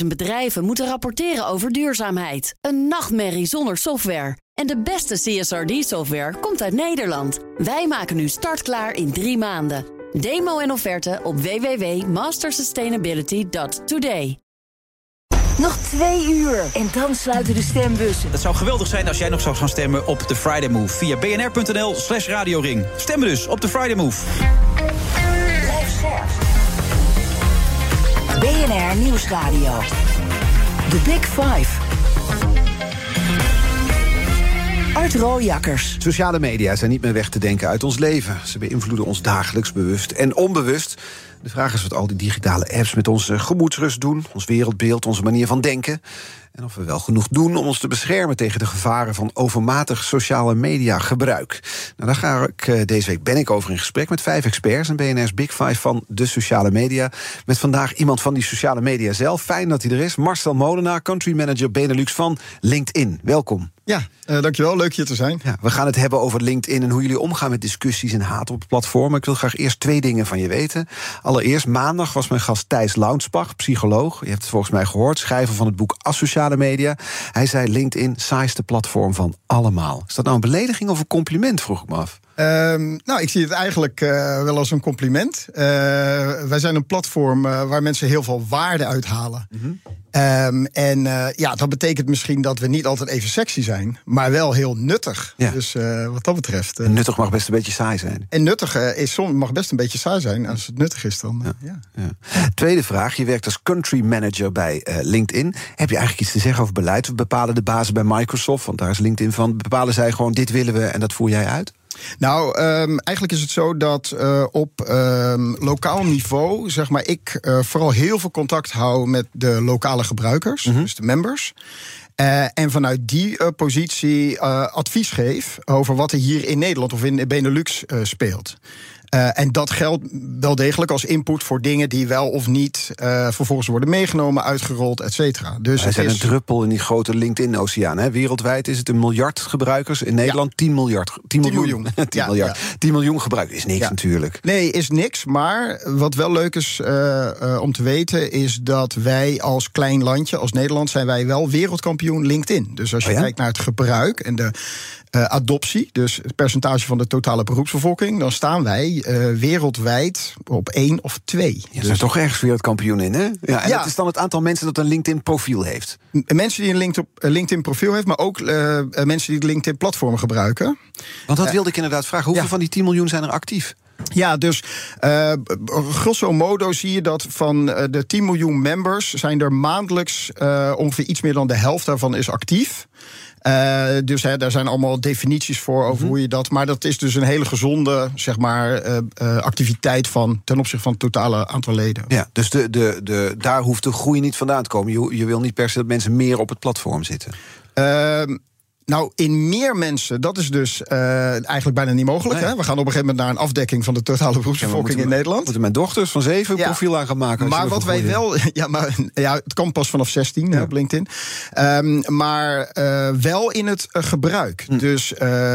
50.000 bedrijven moeten rapporteren over duurzaamheid. Een nachtmerrie zonder software. En de beste CSRD-software komt uit Nederland. Wij maken nu startklaar in drie maanden. Demo en offerte op www.mastersustainability.today. Nog twee uur en dan sluiten de stembussen. Het zou geweldig zijn als jij nog zou gaan stemmen op de Friday Move. Via bnr.nl slash radioring. Stemmen dus op de Friday Move. BNR Nieuwsradio. The Big Five. Art Rooijakkers. Sociale media zijn niet meer weg te denken uit ons leven. Ze beïnvloeden ons dagelijks, bewust en onbewust. De vraag is wat al die digitale apps met onze gemoedsrust doen, ons wereldbeeld, onze manier van denken. En of we wel genoeg doen om ons te beschermen tegen de gevaren van overmatig sociale media gebruik. Nou, daar ga ik, eh, deze week ben ik over in gesprek met vijf experts en BNR's Big Five van de sociale media. Met vandaag iemand van die sociale media zelf. Fijn dat hij er is. Marcel Molenaar, country manager Benelux van LinkedIn. Welkom. Ja, uh, dankjewel. Leuk hier te zijn. Ja, we gaan het hebben over LinkedIn en hoe jullie omgaan met discussies en haat op het platform. Ik wil graag eerst twee dingen van je weten. Allereerst, maandag was mijn gast Thijs Launsbach, psycholoog. Je hebt het volgens mij gehoord, schrijver van het boek Asociale Media. Hij zei LinkedIn saaiste platform van allemaal. Is dat nou een belediging of een compliment, vroeg ik me af. Um, nou, ik zie het eigenlijk uh, wel als een compliment. Uh, wij zijn een platform uh, waar mensen heel veel waarde uithalen. Mm -hmm. um, en ja, dat betekent misschien dat we niet altijd even sexy zijn, maar wel heel nuttig. Ja. Dus wat dat betreft. En nuttig mag best een beetje saai zijn. En nuttig is soms mag best een beetje saai zijn. Als het nuttig is, dan. Ja. Ja. Tweede vraag: je werkt als country manager bij LinkedIn. Heb je eigenlijk iets te zeggen over beleid? We bepalen de bazen bij Microsoft, want daar is LinkedIn van. Bepalen zij gewoon: dit willen we en dat voer jij uit? Nou, um, eigenlijk is het zo dat uh, op um, lokaal niveau, zeg maar, ik uh, vooral heel veel contact hou met de lokale gebruikers, mm -hmm. dus de members. Uh, en vanuit die uh, positie uh, advies geef over wat er hier in Nederland of in Benelux speelt. Uh, en dat geldt wel degelijk als input voor dingen die wel of niet uh, vervolgens worden meegenomen, uitgerold, et cetera. Dus Wij zijn is... een druppel in die grote LinkedIn-oceaan. Wereldwijd is het een miljard gebruikers. In Nederland ja. 10 miljard. 10 miljoen. 10 miljoen, 10 ja, miljard. Ja. 10 miljoen gebruikers is niks natuurlijk. Nee, is niks. Maar wat wel leuk is uh, om te weten, is dat wij als klein landje, als Nederland, zijn wij wel wereldkampioen LinkedIn. Dus als je oh kijkt naar het gebruik en de uh, adoptie, dus het percentage van de totale beroepsbevolking, dan staan wij uh, wereldwijd op één of twee. Ja, dus toch ergens wereldkampioen in, hè? Ja, en ja. dat is dan het aantal mensen dat een LinkedIn-profiel heeft. M mensen die een LinkedIn-profiel heeft, maar ook uh, mensen die het LinkedIn-platform gebruiken. Want dat wilde ik inderdaad vragen. Hoeveel ja. van die 10 miljoen zijn er actief? Ja, dus uh, grosso modo zie je dat van de 10 miljoen members zijn er maandelijks uh, ongeveer iets meer dan de helft daarvan is actief. Uh, dus hè, daar zijn allemaal definities voor over mm-hmm. hoe je dat. Maar dat is dus een hele gezonde zeg maar, uh, uh, activiteit van ten opzichte van het totale aantal leden. Ja, dus de, de, de, daar hoeft de groei niet vandaan te komen. Je, je wil niet per se dat mensen meer op het platform zitten. Ehm, nou, in meer mensen, dat is dus uh, eigenlijk bijna niet mogelijk. Nee. Hè? We gaan op een gegeven moment naar een afdekking van de totale beroepsbevolking ja, in Nederland. Moeten mijn dochters van zeven ja. profiel aan gaan maken. Maar wat wij wel, ja, maar ja, het kan pas vanaf 16 ja. op LinkedIn. Um, maar uh, wel in het uh, gebruik. Hm. Dus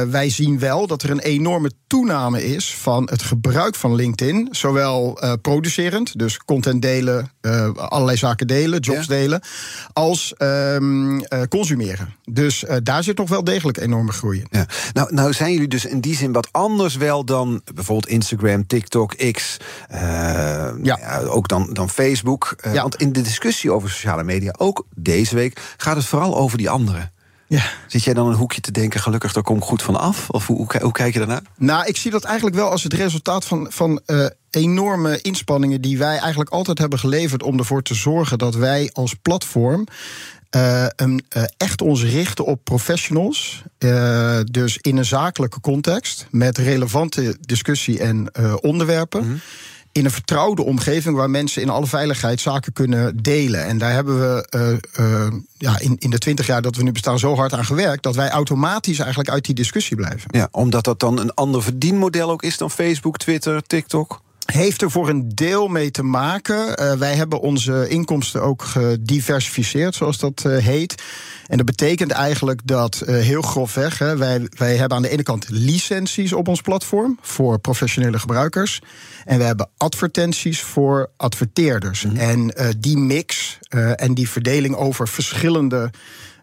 wij zien wel dat er een enorme toename is van het gebruik van LinkedIn. Zowel producerend, dus content delen, allerlei zaken delen, jobs delen, als um, consumeren. Dus daar zit nog wel degelijk enorme groei. Ja. Nou, nou zijn jullie dus in die zin wat anders wel dan bijvoorbeeld Instagram, TikTok, X, uh, ja. ja. ook dan, dan Facebook. Uh, ja. Want in de discussie over sociale media, ook deze week, gaat het vooral over die anderen. Ja. Zit jij dan een hoekje te denken, gelukkig, daar kom ik goed van af? Of hoe, hoe, hoe, kijk je daarnaar? Nou, ik zie dat eigenlijk wel als het resultaat van, van uh, enorme inspanningen die wij eigenlijk altijd hebben geleverd om ervoor te zorgen dat wij als platform uh, een, uh, echt ons richten op professionals. Uh, dus in een zakelijke context. Met relevante discussie en onderwerpen. Mm -hmm. In een vertrouwde omgeving waar mensen in alle veiligheid zaken kunnen delen. En daar hebben we ja, in, in de twintig jaar dat we nu bestaan zo hard aan gewerkt. dat wij automatisch eigenlijk uit die discussie blijven. Ja, omdat dat dan een ander verdienmodel ook is dan Facebook, Twitter, TikTok? Heeft er voor een deel mee te maken. Uh, wij hebben onze inkomsten ook gediversificeerd, zoals dat uh, heet. En dat betekent eigenlijk dat uh, heel grofweg, hè, wij, wij hebben aan de ene kant licenties op ons platform voor professionele gebruikers. En we hebben advertenties voor adverteerders. Mm -hmm. En die mix eh, en die verdeling over verschillende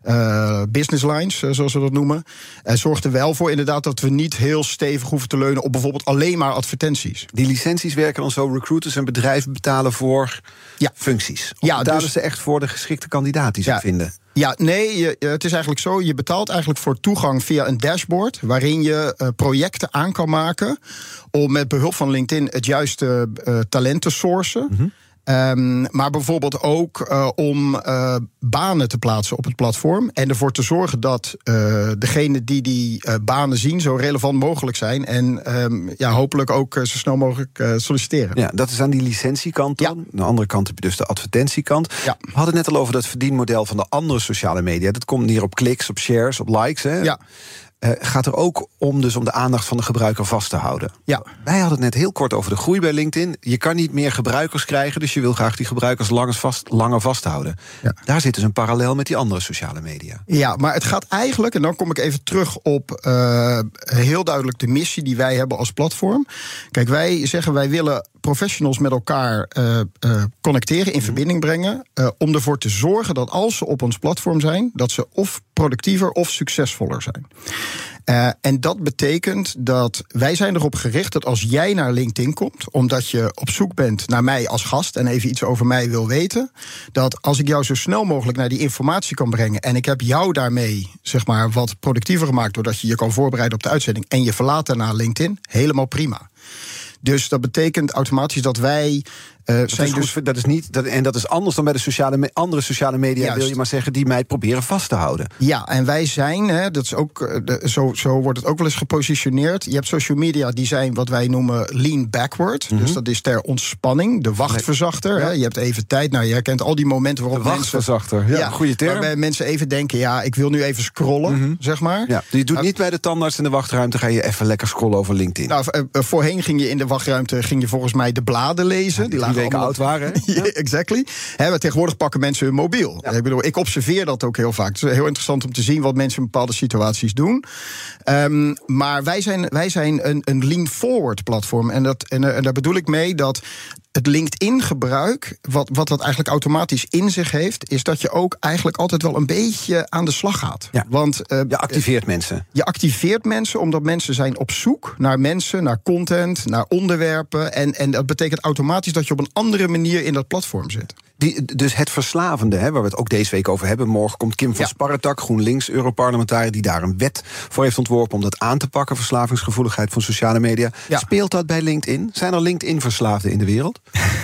uh, business lines, uh, zoals we dat noemen. Uh, zorgt er wel voor inderdaad dat we niet heel stevig hoeven te leunen op bijvoorbeeld alleen maar advertenties. Die licenties werken dan zo, recruiters en bedrijven betalen voor ja. functies. Of ja, betalen dus, ze echt voor de geschikte kandidaat die ze ja, vinden? Ja, nee, je, het is eigenlijk zo. Je betaalt eigenlijk voor toegang via een dashboard. waarin je projecten aan kan maken. om met behulp van LinkedIn het juiste talent te sourcen. Mm -hmm. Um, maar bijvoorbeeld ook uh, om uh, banen te plaatsen op het platform. En ervoor te zorgen dat uh, degenen die die banen zien zo relevant mogelijk zijn. En um, ja, hopelijk ook zo snel mogelijk solliciteren. Ja, dat is aan die licentiekant dan. Ja. Aan de andere kant heb je dus de advertentiekant. Ja. We hadden het net al over dat verdienmodel van de andere sociale media. Dat komt neer op kliks, op shares, op likes. Hè? Ja. Uh, gaat er ook om, dus om de aandacht van de gebruiker vast te houden. Ja. Wij hadden het net heel kort over de groei bij LinkedIn. Je kan niet meer gebruikers krijgen, dus je wil graag die gebruikers langer, vast, langer vasthouden. Ja. Daar zit dus een parallel met die andere sociale media. Ja, maar het gaat eigenlijk, en dan kom ik even terug op uh, heel duidelijk de missie die wij hebben als platform. Kijk, wij zeggen wij willen professionals met elkaar uh, uh, connecteren, in verbinding brengen. Uh, om ervoor te zorgen dat als ze op ons platform zijn, dat ze of productiever of succesvoller zijn. En dat betekent dat wij zijn erop gericht dat als jij naar LinkedIn komt, omdat je op zoek bent naar mij als gast en even iets over mij wil weten, dat als ik jou zo snel mogelijk naar die informatie kan brengen en ik heb jou daarmee zeg maar wat productiever gemaakt doordat je je kan voorbereiden op de uitzending en je verlaat daarna LinkedIn, helemaal prima. Dus dat betekent automatisch dat wij. Uh, dat, zijn is dus... dat is niet, dat, en dat is anders dan bij de sociale, andere sociale media, Juist. wil je maar zeggen, die mij proberen vast te houden. Ja, en wij zijn, hè, dat is ook, de, zo, zo wordt het ook wel eens gepositioneerd. Je hebt social media die zijn wat wij noemen lean backward. Mhm. Mm -hmm. Dus dat is ter ontspanning, de wachtverzachter. Hè. Je hebt even tijd, nou je herkent al die momenten waarop de wachtverzachter, mensen, ja, goede term. Waarbij mensen even denken, ja, ik wil nu even scrollen, Mhm. mm -hmm. zeg maar. Ja, je doet niet bij de tandarts in de wachtruimte, ga je even lekker scrollen over LinkedIn. Nou, uh, voorheen ging je in de wachtruimte, ging je volgens mij de bladen lezen. Ja, die, weken oud waren. ja, exactly. He, tegenwoordig pakken mensen hun mobiel. Ja. Ik bedoel, ik observeer dat ook heel vaak. Het is heel interessant om te zien wat mensen in bepaalde situaties doen. Um, maar wij zijn, wij zijn een, een lean forward platform. En, dat, en, en daar bedoel ik mee dat het LinkedIn-gebruik, wat, wat dat eigenlijk automatisch in zich heeft, is dat je ook eigenlijk altijd wel een beetje aan de slag gaat. Ja. Want uh, je activeert mensen. Je activeert mensen omdat mensen zijn op zoek naar mensen, naar content, naar onderwerpen. En, en dat betekent automatisch dat je op een andere manier in dat platform zit. Die, dus het verslavende, hè, waar we het ook deze week over hebben. Morgen komt Kim van ja. Sparretak, GroenLinks, Europarlementariër... die daar een wet voor heeft ontworpen om dat aan te pakken... verslavingsgevoeligheid van sociale media. Ja. Speelt dat bij LinkedIn? Zijn er LinkedIn-verslaafden in de wereld?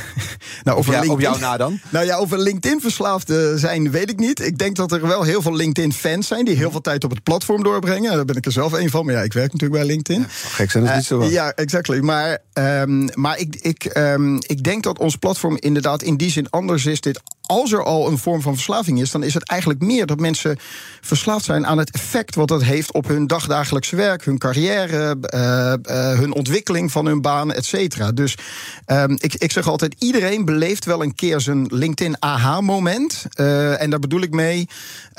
nou, op, jou, op jou na dan? Nou ja, of er LinkedIn-verslaafden zijn, weet ik niet. Ik denk dat er wel heel veel LinkedIn-fans zijn... die heel veel tijd op het platform doorbrengen. Daar ben ik er zelf een van, maar ja, ik werk natuurlijk bij LinkedIn. Ja, gek zijn, dat is uh, niet zo wel. Ja, exactly. Maar, um, maar ik, ik, um, ik denk dat ons platform inderdaad in die zin anders is dit als er al een vorm van verslaving is, dan is het eigenlijk meer dat mensen verslaafd zijn aan het effect wat dat heeft op hun dagdagelijkse werk, hun carrière, uh, uh, hun ontwikkeling van hun baan, et cetera. Dus um, ik, ik zeg altijd: iedereen beleeft wel een keer zijn LinkedIn aha-moment. Uh, en daar bedoel ik mee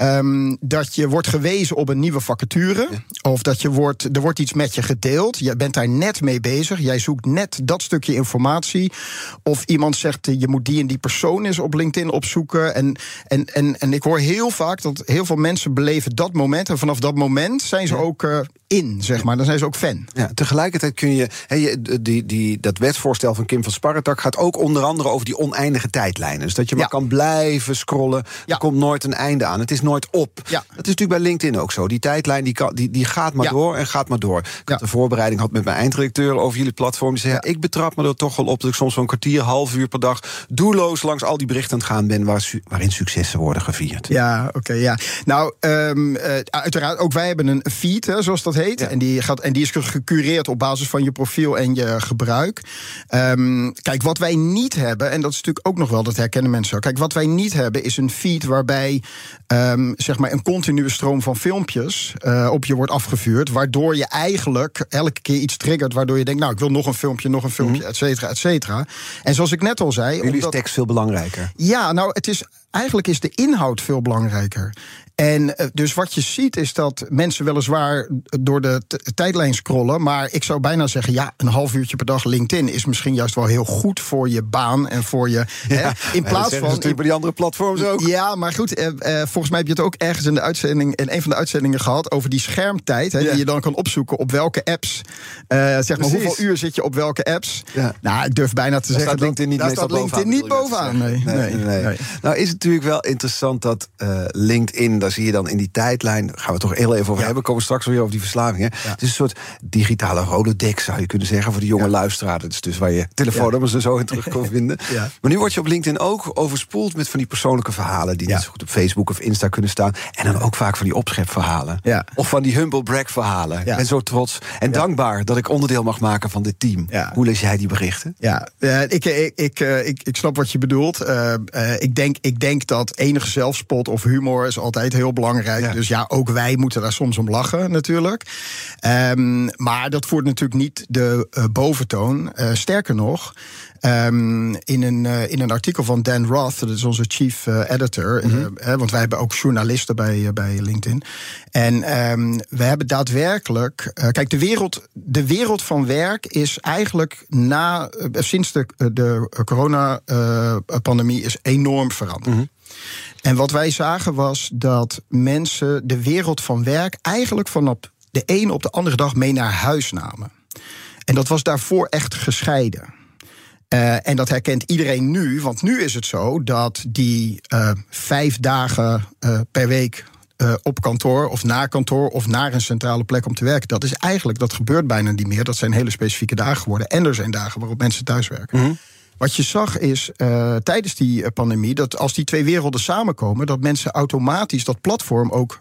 um, dat je wordt gewezen op een nieuwe vacature, ja. of dat je wordt, er wordt iets met je gedeeld. Je bent daar net mee bezig. Jij zoekt net dat stukje informatie. Of iemand zegt: je moet die en die persoon is op LinkedIn opzoeken. En, en, en, en ik hoor heel vaak dat heel veel mensen beleven dat moment. En vanaf dat moment zijn ze ook uh, in, zeg maar. Dan zijn ze ook fan. Ja, tegelijkertijd kun je, he, die, die, dat wetsvoorstel van Kim van Sparretak gaat ook onder andere over die oneindige tijdlijnen. Dus dat je maar Ja. kan blijven scrollen. Er Ja. komt nooit een einde aan. Het is nooit op. Ja. Dat is natuurlijk bij LinkedIn ook zo. Die tijdlijn die, kan, die, die gaat maar door en gaat maar door. Ik had een voorbereiding had met mijn eindredacteur over jullie platform. Die zei, ja. ik betrap me er toch wel op dat ik soms zo'n kwartier, half uur per dag doelloos langs al die berichten aan het gaan ben waar, su- waarin successen worden gevierd. Ja, oké, ja. Nou, um, uh, uiteraard, ook wij hebben een feed, hè, zoals dat heet. Ja. En, die gaat, en die is gecureerd op basis van je profiel en je gebruik. Um, kijk, wat wij niet hebben, en dat is natuurlijk ook nog wel, dat herkennen mensen ook. Kijk, wat wij niet hebben is een feed waarbij um, zeg maar een continue stroom van filmpjes uh, op je wordt afgevuurd. Waardoor je eigenlijk elke keer iets triggert, waardoor je denkt, nou, ik wil nog een filmpje, nog een filmpje, mm. et cetera, et cetera. En zoals ik net al zei. Jullie omdat, is tekst veel belangrijker. Ja, nou, het is eigenlijk is de inhoud veel belangrijker. En eh, dus wat je ziet is dat mensen weliswaar door de tijdlijn scrollen. Maar ik zou bijna zeggen, ja, een half uurtje per dag LinkedIn is misschien juist wel heel goed voor je baan en voor je. hè, in dat plaats van. natuurlijk bij die andere platforms ook. Ja, maar goed, eh, eh, volgens mij heb je het ook ergens in de uitzending, in een van de uitzendingen gehad over die schermtijd. Hè, Ja. Die je dan kan opzoeken op welke apps. eh, zeg maar, Precies. hoeveel uur zit je op welke apps? Ja. Nou, ik durf bijna te Daar zeggen. staat LinkedIn niet daar staat LinkedIn niet bovenaan. Nee, nee, nee. Nou is het natuurlijk wel interessant dat eh, LinkedIn, daar zie je dan in die tijdlijn, gaan we toch heel even over Ja. hebben, komen we straks weer over die verslavingen. Het is een soort digitale rolodex, zou je kunnen zeggen, voor de jonge luisteraar. Dat is dus waar je telefoonnummers en zo in terug kan vinden. Ja. Maar nu word je op LinkedIn ook overspoeld met van die persoonlijke verhalen, die Ja. net zo goed op Facebook of Insta kunnen staan. En dan ook vaak van die opschepverhalen. Ja. Of van die humble brag verhalen. Ik Ja. ben zo trots en dankbaar dat ik onderdeel mag maken van dit team. Ja. Hoe lees jij die berichten? Ja, ik, ik, ik, eh, ik, ik snap wat je bedoelt. Eh, eh, ik, denk, ik denk dat enige zelfspot of humor is altijd heel belangrijk. Ja. Dus ja, ook wij moeten daar soms om lachen natuurlijk. Ehm, maar dat voert natuurlijk niet de eh, boventoon. Eh, sterker nog, ehm, in, een, eh, in een artikel van Dan Roth, dat is onze chief editor, eh, want wij hebben ook journalisten bij, bij LinkedIn. En ehm, we hebben daadwerkelijk. kijk, de wereld, de wereld van werk is eigenlijk na, sinds de, de corona-pandemie is enorm veranderd. En wat wij zagen was dat mensen de wereld van werk eigenlijk van op de ene op de andere dag mee naar huis namen. En dat was daarvoor echt gescheiden. Eh, en dat herkent iedereen nu, want nu is het zo dat die eh, vijf dagen eh, per week op kantoor of na kantoor of naar een centrale plek om te werken, dat is eigenlijk, dat gebeurt bijna niet meer. Dat zijn hele specifieke dagen geworden. En er zijn dagen waarop mensen thuiswerken. Wat je zag is eh, tijdens die eh, pandemie dat als die twee werelden samenkomen, dat mensen automatisch dat platform ook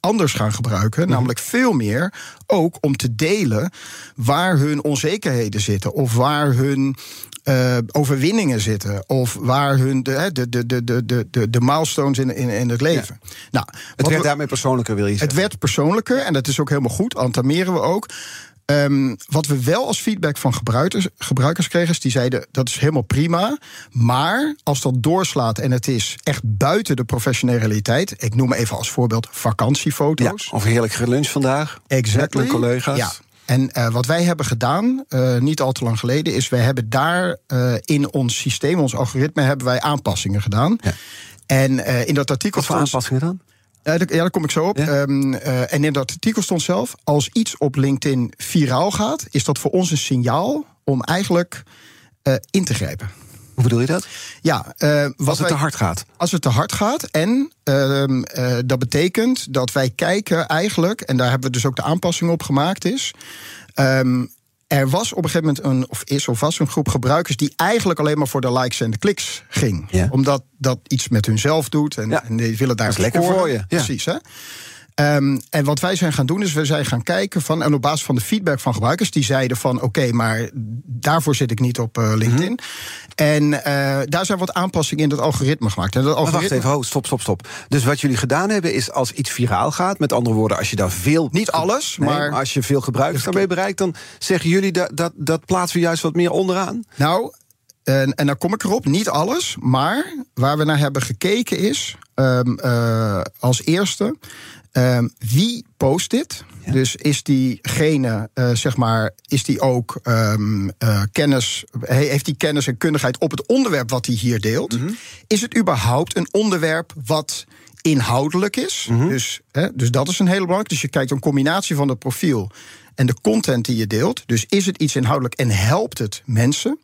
anders gaan gebruiken. Namelijk veel meer ook om te delen waar hun onzekerheden zitten. Of waar hun eh, overwinningen zitten. Of waar hun de, de, de, de, de, de, de, milestones in, in, in het leven. Nou, Het werd we- daarmee persoonlijker, wil je het zeggen? werd persoonlijker en dat is ook helemaal goed. Antameren we ook. Ehm, wat we wel als feedback van gebruikers, gebruikers kregen, is die zeiden dat is helemaal prima. Maar als dat doorslaat en het is echt buiten de professionele realiteit. Ik noem even als voorbeeld Ja, vakantiefoto's. of heerlijk gelunch vandaag. Exactly. Met mijn collega's. Ja. En eh, wat wij hebben gedaan, eh, niet al te lang geleden, is wij hebben daar eh, in ons systeem, ons algoritme, hebben wij aanpassingen gedaan. Ja. En in dat artikel Wat voor aanpassingen dan? Ja, daar- ja, daar kom ik zo op. Ja? Ehm, eh, en in dat artikel stond zelf: als iets op LinkedIn viraal gaat, is dat voor ons een signaal om eigenlijk eh, in te grijpen. Hoe bedoel je dat? Ja, eh, wat Als het wij- te hard gaat. als het te hard gaat. En ehm, eh, dat betekent dat wij kijken eigenlijk, en daar hebben we dus ook de aanpassing op gemaakt, is. ehm, er was op een gegeven moment een, of is of was een groep gebruikers die eigenlijk alleen maar voor de likes en de kliks ging. Ja. Omdat dat iets met hunzelf doet en, Ja. en die willen daar Dat is lekker voor je. Precies, hè? Ehm, en wat wij zijn gaan doen, is we zijn gaan kijken van. En op basis van de feedback van gebruikers, die zeiden van oké, maar daarvoor zit ik niet op eh, LinkedIn. Mhm. En eh, daar zijn wat aanpassingen in het algoritme gemaakt. En dat Maar wacht algoritme, even, stop, stop, stop. Dus wat jullie gedaan hebben is als iets viraal gaat... met andere woorden, als je daar veel... Niet alles, Nee, maar- als je veel gebruikers daarmee bereikt... dan zeggen jullie dat, dat, dat plaatsen we juist wat meer onderaan? Nou, en, en dan kom ik erop, niet alles. Maar waar we naar hebben gekeken is, ehm, eh, als eerste, ehm, wie post dit? Dus is diegene, eh, zeg maar, is die ook ehm, eh, kennis, he- heeft die kennis en kundigheid op het onderwerp wat hij hier deelt? Is het überhaupt een onderwerp wat inhoudelijk is? dus, hè, dus dat is een hele belangrijke. Dus je kijkt een combinatie van het profiel en de content die je deelt. Dus is het iets inhoudelijk en helpt het mensen?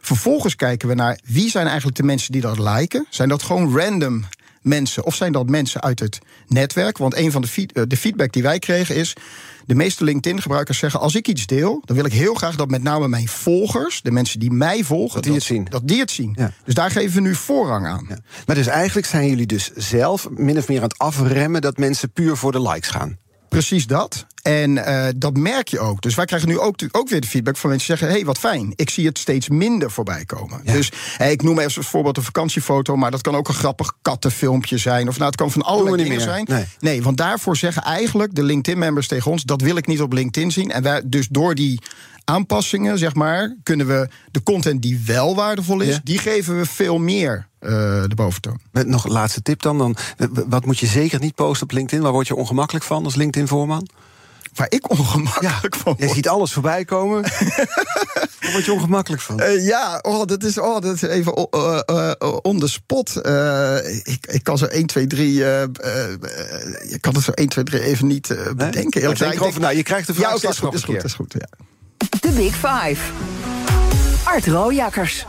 Vervolgens kijken we naar wie zijn eigenlijk de mensen die dat liken. Zijn dat gewoon random mensen of zijn dat mensen uit het netwerk? Want een van de, feed- eh, de feedback die wij kregen is... de meeste LinkedIn-gebruikers zeggen... als ik iets deel, dan wil ik heel graag dat met name mijn volgers... de mensen die mij volgen... Dat die het zien. Dat die het zien. Ja. Dus daar geven we nu voorrang aan. Ja. Maar dus eigenlijk zijn jullie dus zelf min of meer aan het afremmen... dat mensen puur voor de likes gaan. Precies dat. En eh, dat merk je ook. Dus wij krijgen nu ook, ook weer de feedback van mensen die zeggen: hey, wat fijn. Ik zie het steeds minder voorbij komen. Dus hey, ik noem even als voorbeeld een vakantiefoto, maar dat kan ook een grappig kattenfilmpje zijn. Of nou, het kan van allerlei dingen meer. zijn. Nee. want daarvoor zeggen eigenlijk de LinkedIn-members tegen ons: dat wil ik niet op LinkedIn zien. En wij, dus door die aanpassingen, zeg maar, kunnen we de content die wel waardevol is, Ja. die geven we veel meer de boventoon. Met nog een laatste tip dan, dan. Wat moet je zeker niet posten op LinkedIn? Waar word je ongemakkelijk van als LinkedIn-voorman? waar ik ongemakkelijk van word. Je ziet alles voorbij komen. Daar word je ongemakkelijk van. Uh, ja, oh, dat, is, oh, dat is even uh, uh, on the spot. ik, ik kan zo 1, 2, 3... je kan het zo 1, 2, 3 even niet bedenken. Nee? Denk erover, nou, je krijgt de vraag ja, is goed, is goed, is goed, ja. De Big Five. Art Rooijakkers.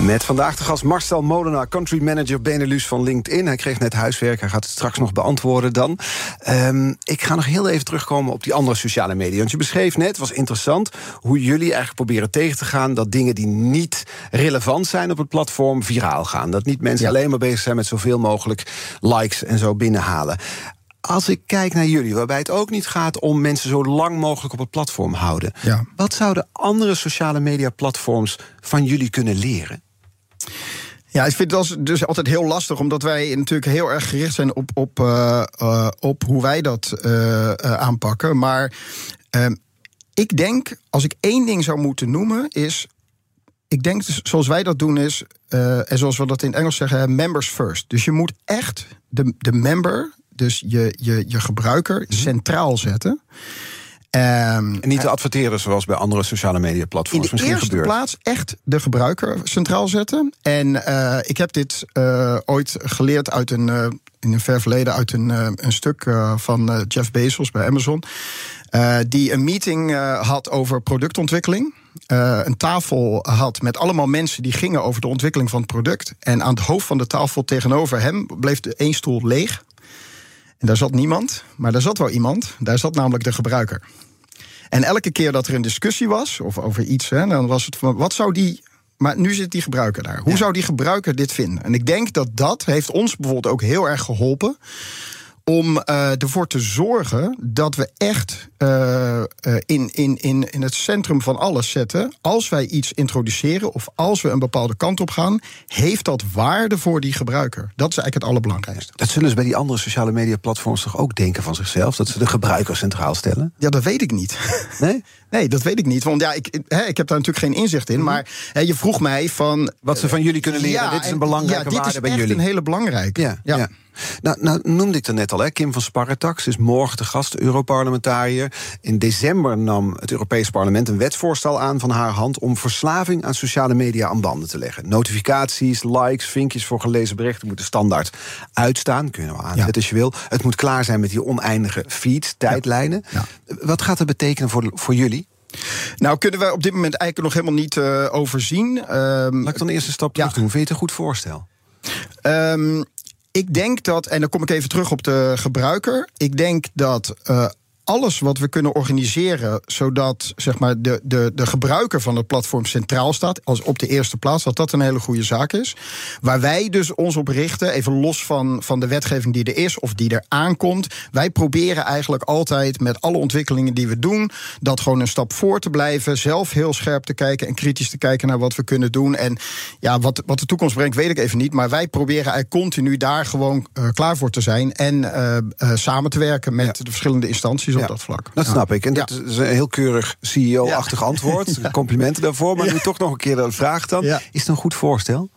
Met vandaag de gast Marcel Molenaar, country manager Benelux van LinkedIn. Hij kreeg net huiswerk, hij gaat het straks nog beantwoorden dan. Um, ik ga nog heel even terugkomen op die andere sociale media. Want je beschreef net, was interessant, hoe jullie eigenlijk proberen tegen te gaan... dat dingen die niet relevant zijn op het platform viraal gaan. Dat niet mensen alleen maar bezig zijn met zoveel mogelijk likes en zo binnenhalen. Als ik kijk naar jullie, waarbij het ook niet gaat om mensen zo lang mogelijk op het platform houden. Ja. Wat zouden andere sociale media platforms van jullie kunnen leren? Ja, ik vind het dus altijd heel lastig, omdat wij natuurlijk heel erg gericht zijn op, op, uh, uh, op hoe wij dat uh, aanpakken. Maar ehm, ik denk, als ik één ding zou moeten noemen, is. Ik denk, zoals wij dat doen, is. en zoals we dat in Engels zeggen, members first. Dus je moet echt de, de member, dus je, je, je gebruiker, mhm. centraal zetten. Um, en niet te adverteren zoals bij andere sociale media platforms in de eerste plaats echt de gebruiker centraal zetten. En uh, ik heb dit uh, ooit geleerd uit een, uh, in een ver verleden uit een, een stuk van Jeff Bezos bij Amazon. die een meeting had over productontwikkeling. een tafel had met allemaal mensen die gingen over de ontwikkeling van het product. En aan het hoofd van de tafel tegenover hem bleef de één stoel leeg. En daar zat niemand, maar daar zat wel iemand. Daar zat namelijk de gebruiker. En elke keer dat er een discussie was, of over iets, hè, dan was het van wat zou die. Maar nu zit die gebruiker daar. Hoe zou die gebruiker dit vinden? En ik denk dat dat heeft ons bijvoorbeeld ook heel erg geholpen om uh, ervoor te zorgen dat we echt uh, in, in, in, in het centrum van alles zetten. Als wij iets introduceren of als we een bepaalde kant op gaan, heeft dat waarde voor die gebruiker. Dat is eigenlijk het allerbelangrijkste. Dat zullen ze bij die andere sociale media platforms toch ook denken van zichzelf? Dat ze de gebruiker centraal stellen? Ja, dat weet ik niet. Nee? Nee, dat weet ik niet. Want ja, ik, ik heb daar natuurlijk geen inzicht in. Mhm. Maar je vroeg mij van. Wat ze van jullie kunnen leren. Ja, dit is een belangrijke ja, waarde bij jullie. Dit is echt een hele belangrijke. ja. ja. Nou, nou, noemde ik er net al, hè? Kim van Sparretax is morgen de gast, Europarlementariër. In december nam het Europees Parlement een wetsvoorstel aan van haar hand om verslaving aan sociale media aan banden te leggen. Notificaties, likes, vinkjes voor gelezen berichten moeten standaard uitstaan. Kun je nou aanzetten als je wil. Het moet klaar zijn met die oneindige feeds, tijdlijnen. Wat gaat dat betekenen voor, voor jullie? Nou, kunnen we op dit moment eigenlijk nog helemaal niet uh, overzien. Um, Laat ik dan eerst een stap terug doen. Vind je het een goed voorstel? Um, ik denk dat, en dan kom ik even terug op de gebruiker. Ik denk dat uh, alles wat we kunnen organiseren, zodat zeg maar, de, de, de gebruiker van het platform centraal staat, als op de eerste plaats, dat dat een hele goede zaak is. Waar wij dus ons op richten, even los van, van de wetgeving die er is of die er aankomt. Wij proberen eigenlijk altijd met alle ontwikkelingen die we doen, dat gewoon een stap voor te blijven, zelf heel scherp te kijken en kritisch te kijken naar wat we kunnen doen. En ja, wat, wat de toekomst brengt, weet ik even niet. Maar wij proberen eigenlijk continu daar gewoon uh, klaar voor te zijn en uh, uh, samen te werken met de verschillende instanties op dat vlak. Dat snap ik. En dat is een heel keurig CEO-achtig antwoord. Complimenten daarvoor. Maar nu toch nog een keer de vraag dan. Is het een goed voorstel?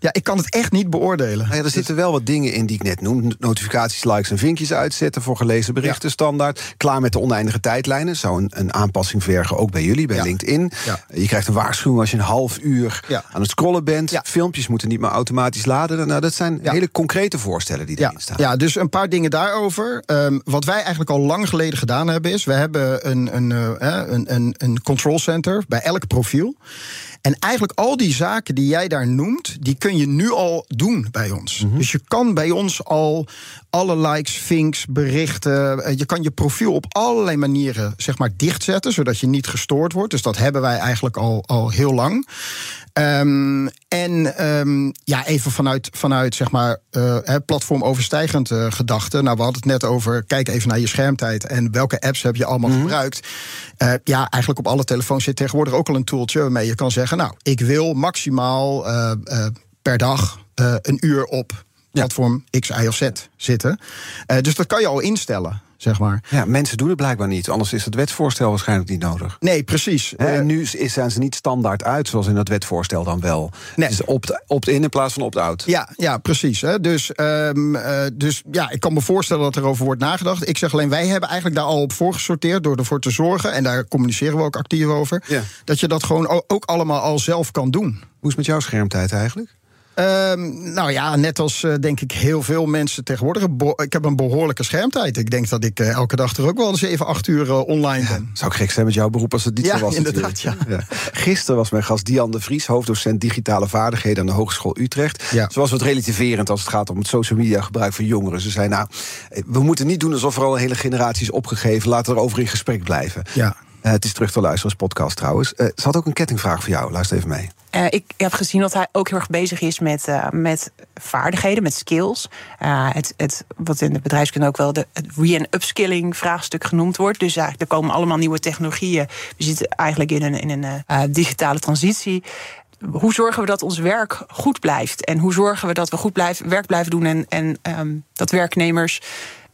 Ja, ik kan het echt niet beoordelen. Nou ja, er zitten wel wat dingen in die ik net noem. Notificaties, likes en vinkjes uitzetten voor gelezen berichten standaard. Klaar met de oneindige tijdlijnen. Zou een, een aanpassing vergen, ook bij jullie, bij LinkedIn. Je krijgt een waarschuwing als je een half uur aan het scrollen bent. Filmpjes moeten niet meer automatisch laden. Nou, dat zijn hele concrete voorstellen die erin staan. Ja, dus een paar dingen daarover. Ehm, wat wij eigenlijk al lang geleden gedaan hebben, is... we hebben een, een, uh, een, een, een control center bij elk profiel. En eigenlijk al die zaken die jij daar noemt, die kun je nu al doen bij ons. Mhm. Dus je kan bij ons al alle likes, vinks, berichten. Eh, je kan je profiel op allerlei manieren zeg maar dichtzetten, zodat je niet gestoord wordt. Dus dat hebben wij eigenlijk al, al heel lang. Um, en um, ja, even vanuit, vanuit zeg maar, uh, platformoverstijgend uh, gedachte. Nou, we hadden het net over, kijk even naar je schermtijd... en welke apps heb je allemaal mhm. gebruikt. Uh, ja, eigenlijk op alle telefoons zit tegenwoordig ook al een tooltje... waarmee je kan zeggen, nou, ik wil maximaal per dag een uur op platform X, Y of Z zitten. dus dat kan je al instellen. zeg maar. Ja, mensen doen het blijkbaar niet. Anders is het wetsvoorstel waarschijnlijk niet nodig. Nee, precies. Hè, Eh, en nu zijn ze niet standaard uit, zoals in dat wetsvoorstel dan wel. Nee. Het is opt- opt-in in plaats van opt-out. Ja, ja, precies. Hè. Dus, ehm, eh, dus ja, ik kan me voorstellen dat er over wordt nagedacht. Ik zeg alleen, wij hebben eigenlijk daar al op voorgesorteerd door ervoor te zorgen, en daar communiceren we ook actief over, Ja. dat je dat gewoon ook allemaal al zelf kan doen. Hoe is het met jouw schermtijd eigenlijk? Ehm, nou ja, net als eh, denk ik heel veel mensen tegenwoordig. Ik heb een behoorlijke schermtijd. Ik denk dat ik eh, elke dag er ook wel 7, 8 uur eh, online ben. Zou ik gek zijn met jouw beroep als het niet Ja, zo was. inderdaad, natuurlijk. Gisteren was mijn gast Diane de Vries, hoofddocent digitale vaardigheden aan de Hogeschool Utrecht. Ja. Ze was wat relativerend als het gaat om het social media gebruik van jongeren. Ze zei: Nou, we moeten niet doen alsof er al een hele generatie is opgegeven. Laten we erover in gesprek blijven. Ja. Eh, het is terug te luisteren als podcast trouwens. Eh, ze had ook een kettingvraag voor jou. Luister even mee. Eh, ik heb gezien dat hij ook heel erg bezig is met, met vaardigheden, met skills. Het, het, wat in de bedrijfskunde ook wel de re- en upskilling vraagstuk genoemd wordt. Dus er komen allemaal nieuwe technologieën. We zitten eigenlijk in een, in een digitale transitie. Hoe zorgen we dat ons werk goed blijft? En hoe zorgen we dat we goed blijven, werk blijven doen en, en ehm, dat werknemers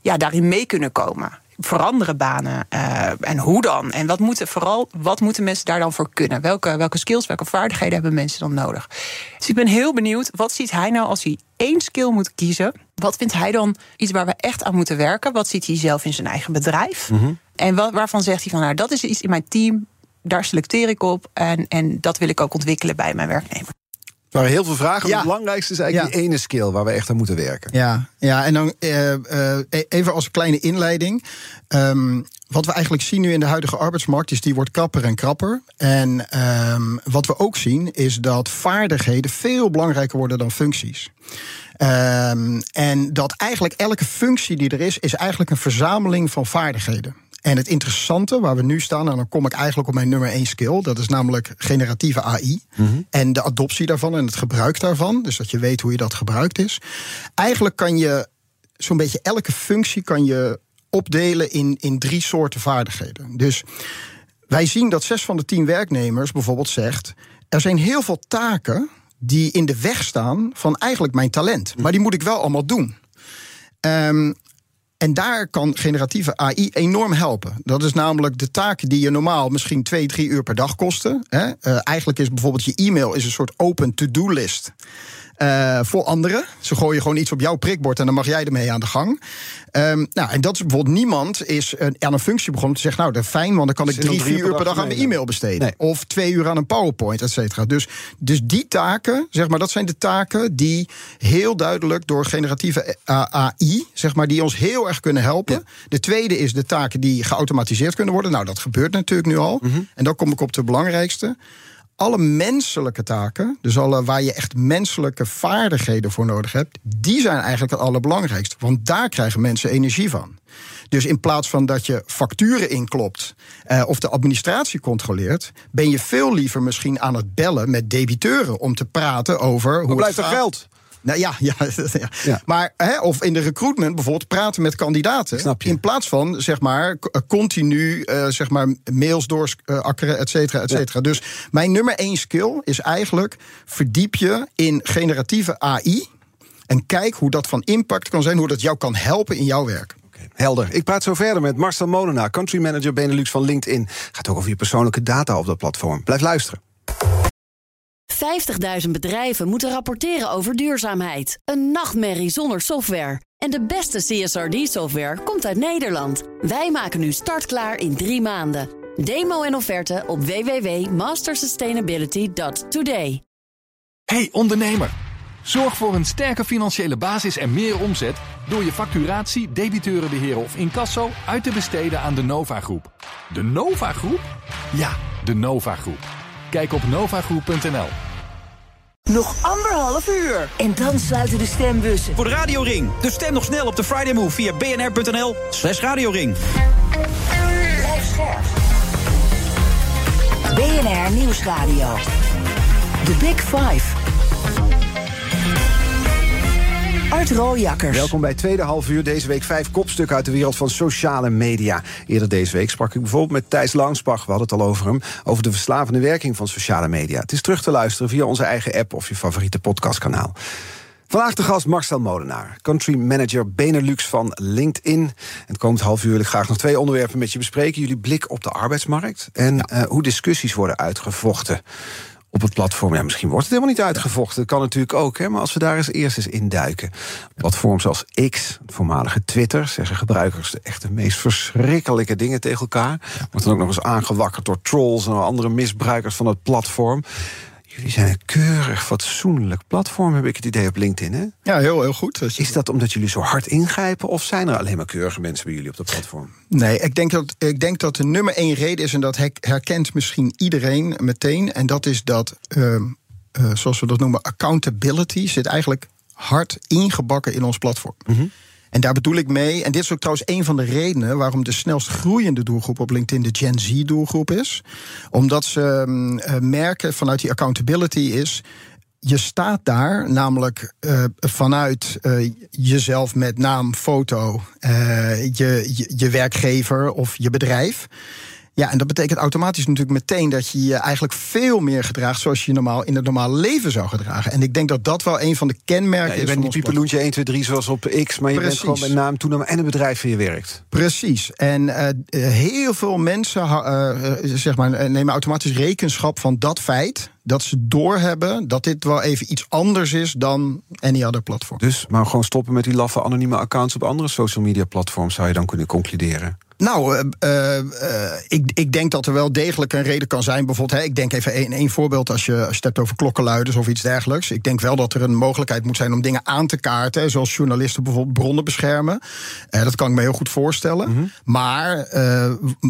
ja, daarin mee kunnen komen? Veranderen banen eh, en hoe dan? En wat moeten vooral, wat moeten mensen daar dan voor kunnen? Welke, welke skills, welke vaardigheden hebben mensen dan nodig? Dus ik ben heel benieuwd, wat ziet hij nou als hij één skill moet kiezen? Wat vindt hij dan iets waar we echt aan moeten werken? Wat ziet hij zelf in zijn eigen bedrijf? En wat, waarvan zegt hij van, nou, dat is iets in mijn team, daar selecteer ik op en, en dat wil ik ook ontwikkelen bij mijn werknemer. Waren heel veel vragen. Ja. Het belangrijkste is eigenlijk Ja. die ene skill waar we echt aan moeten werken. Ja, ja en dan eh, eh, even als kleine inleiding. Ehm, wat we eigenlijk zien nu in de huidige arbeidsmarkt is die wordt krapper en krapper. En ehm, wat we ook zien is dat vaardigheden veel belangrijker worden dan functies. Ehm, en dat eigenlijk elke functie die er is, is eigenlijk een verzameling van vaardigheden. En het interessante waar we nu staan, en dan kom ik eigenlijk op mijn nummer één skill, dat is namelijk generatieve AI. En de adoptie daarvan en het gebruik daarvan. Dus dat je weet hoe je dat gebruikt is. Eigenlijk kan je zo'n beetje elke functie kan je opdelen in, in drie soorten vaardigheden. Dus wij zien dat zes van de tien werknemers bijvoorbeeld zegt: er zijn heel veel taken die in de weg staan van eigenlijk mijn talent. Maar die moet ik wel allemaal doen. Ehm, en daar kan generatieve AI enorm helpen. Dat is namelijk de taken die je normaal misschien twee, drie uur per dag kosten. Hè? Eh, eigenlijk is bijvoorbeeld je e-mail is een soort open to-do list. Eh, voor anderen. Ze gooien gewoon iets op jouw prikbord en dan mag jij ermee aan de gang. Ehm, nou, en dat is bijvoorbeeld niemand is eh, aan een functie begonnen te zeggen: Nou, dat is fijn, want dan kan ik drie, drie vier uur per dag aan mijn e-mail besteden. Nee. Of twee uur aan een PowerPoint, et cetera. Dus, dus die taken, zeg maar, dat zijn de taken die heel duidelijk door generatieve AI, zeg maar, die ons heel erg kunnen helpen. De tweede is de taken die geautomatiseerd kunnen worden. Nou, dat gebeurt natuurlijk nu al. En dan kom ik op de belangrijkste. Alle menselijke taken, dus alle waar je echt menselijke vaardigheden voor nodig hebt, die zijn eigenlijk het allerbelangrijkste. Want daar krijgen mensen energie van. Dus in plaats van dat je facturen inklopt eh, of de administratie controleert, ben je veel liever misschien aan het bellen met debiteuren om te praten over hoe het blijft er geld? Nou ja, ja, ja. Ja. maar hè, of in de recruitment bijvoorbeeld praten met kandidaten. Snap je. In plaats van zeg maar k- continu eh, zeg maar mails doorakkeren, et cetera, et cetera. Dus mijn nummer één skill is eigenlijk verdiep je in generatieve AI en kijk hoe dat van impact kan zijn, hoe dat jou kan helpen in jouw werk. Helder. Ik praat zo verder met Marcel Molenaar, country manager Benelux van LinkedIn. Gaat ook over je persoonlijke data op dat platform. Blijf luisteren. 50.000 bedrijven moeten rapporteren over duurzaamheid. Een nachtmerrie zonder software. En de beste CSRD-software komt uit Nederland. Wij maken nu startklaar in drie maanden. Demo en offerte op www.mastersustainability.today. Hey ondernemer, zorg voor een sterke financiële basis en meer omzet door je facturatie, debiteurenbeheer of incasso uit te besteden aan de Nova Groep. De Nova Groep? Ja, de Nova Groep. Kijk op novagroep.nl. Nog anderhalf uur. En dan sluiten de stembussen. Voor de Radio Ring. Dus stem nog snel op de Friday Move via bnr.nl slash radioring. BNR Nieuwsradio. The Big Five. Art Rooijakkers. Welkom bij tweede half uur. Deze week vijf kopstukken uit de wereld van sociale media. Eerder deze week sprak ik bijvoorbeeld met Thijs Langsbach. We hadden het al over hem. Over de verslavende werking van sociale media. Het is terug te luisteren via onze eigen app of je favoriete podcastkanaal. Vandaag de gast Marcel Molenaar, country manager Benelux van LinkedIn. En komend half uur wil ik graag nog twee onderwerpen met je bespreken. Jullie blik op de arbeidsmarkt en uh, hoe discussies worden uitgevochten op het platform. Ja, misschien wordt het helemaal niet uitgevochten. Dat kan natuurlijk ook, hè, maar als we daar eens eerst eens induiken. Platforms als X, het voormalige Twitter, zeggen gebruikers de echt de meest verschrikkelijke dingen tegen elkaar. Wordt dan ook nog eens aangewakkerd door trolls en andere misbruikers van het platform. Jullie zijn een keurig fatsoenlijk platform, heb ik het idee op LinkedIn. Hè? Ja, heel, heel goed. Is dat omdat jullie zo hard ingrijpen of zijn er alleen maar keurige mensen bij jullie op dat platform? Nee, ik denk dat, ik denk dat de nummer één reden is, en dat herkent misschien iedereen meteen, en dat is dat, uh, uh, zoals we dat noemen, accountability zit eigenlijk hard ingebakken in ons platform. Mm en daar bedoel ik mee, en dit is ook trouwens een van de redenen waarom de snelst groeiende doelgroep op LinkedIn de Gen Z-doelgroep is. Omdat ze uh, merken vanuit die accountability is je staat daar namelijk uh, vanuit uh, jezelf met naam, foto, je, je, werkgever of je bedrijf. Ja, en dat betekent automatisch natuurlijk meteen dat je je eigenlijk veel meer gedraagt zoals je normaal in het normale leven zou gedragen. En ik denk dat dat wel een van de kenmerken ja, je is. Je bent niet piepeloentje 1, 2, 3 zoals op X, maar je Precies. bent gewoon met naam, toename en een bedrijf waar je werkt. Precies. En uh, heel veel mensen uh, zeg maar, nemen automatisch rekenschap van dat feit dat ze doorhebben dat dit wel even iets anders is dan any other platform. Dus maar gewoon stoppen met die laffe anonieme accounts op andere social media platforms zou je dan kunnen concluderen. Nou, uh, uh, ik, ik denk dat er wel degelijk een reden kan zijn. Bijvoorbeeld, hè, ik denk even één, één voorbeeld als je, als je het hebt over klokkenluiders of iets dergelijks. Ik denk wel dat er een mogelijkheid moet zijn om dingen aan te kaarten. Zoals journalisten bijvoorbeeld bronnen beschermen. Uh, dat kan ik me heel goed voorstellen. Mm -hmm. Maar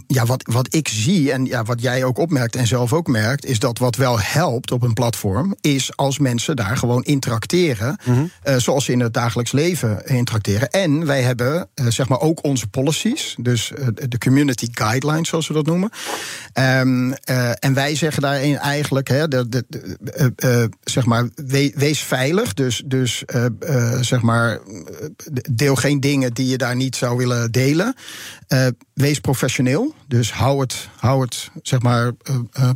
ja, wat, wat ik zie en ja, wat jij ook opmerkt en zelf ook merkt, is dat wat wel helpt op een platform, is als mensen daar gewoon interacteren. Mm -hmm. zoals ze in het dagelijks leven interacteren. En wij hebben zeg maar ook onze policies. Dus de community guidelines, zoals we dat noemen. Um, uh, en wij zeggen daarin eigenlijk, hè, de, de, de uh, uh, zeg maar, we, wees veilig. Dus, dus zeg maar, deel geen dingen die je daar niet zou willen delen. wees professioneel. Dus hou het, hou het zeg maar,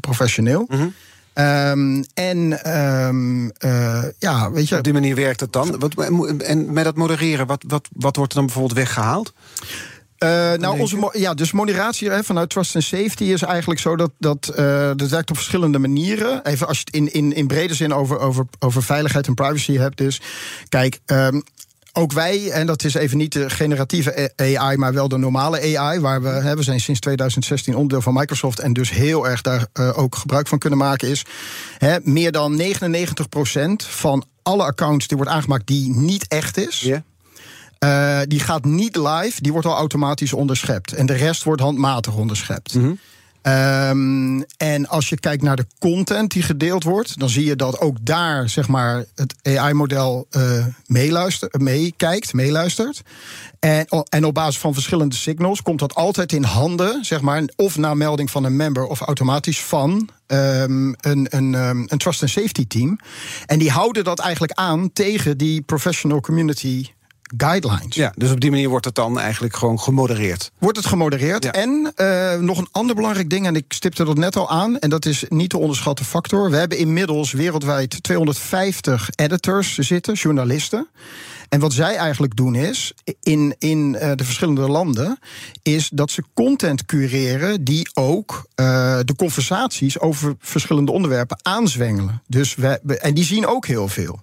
professioneel. Mm -hmm. Um, en um, uh, ja, weet je. Op die manier werkt het dan. Wat, en met dat modereren, wat, wat, wat wordt er dan bijvoorbeeld weggehaald? Uh, nou, onze, ja, dus moderatie hè, vanuit Trust and Safety is eigenlijk zo dat, dat, uh, dat werkt op verschillende manieren. Even als je het in, in, in brede zin over, over, over veiligheid en privacy hebt. Dus kijk, um, ook wij, en dat is even niet de generatieve AI, maar wel de normale AI, waar we, hè, we zijn sinds 2016 onderdeel van Microsoft en dus heel erg daar uh, ook gebruik van kunnen maken, is hè, meer dan 99% van alle accounts die wordt aangemaakt die niet echt is. Yeah. Uh, die gaat niet live, die wordt al automatisch onderschept. En de rest wordt handmatig onderschept. Mm -hmm. Um, en als je kijkt naar de content die gedeeld wordt, dan zie je dat ook daar zeg maar, het AI-model uh, meekijkt, meeluistert. En, en op basis van verschillende signals komt dat altijd in handen, zeg maar, of na melding van een member of automatisch van um, een, een, um, een trust and safety team. En die houden dat eigenlijk aan tegen die professional community guidelines. Ja, dus op die manier wordt het dan eigenlijk gewoon gemodereerd. Wordt het gemodereerd. Ja. En uh, nog een ander belangrijk ding, en ik stipte dat net al aan, en dat is niet te onderschatten factor. We hebben inmiddels wereldwijd 250 editors zitten, journalisten. En wat zij eigenlijk doen is, in, in uh, de verschillende landen, is dat ze content cureren die ook uh, de conversaties over verschillende onderwerpen aanzwengelen. Dus wij, en die zien ook heel veel.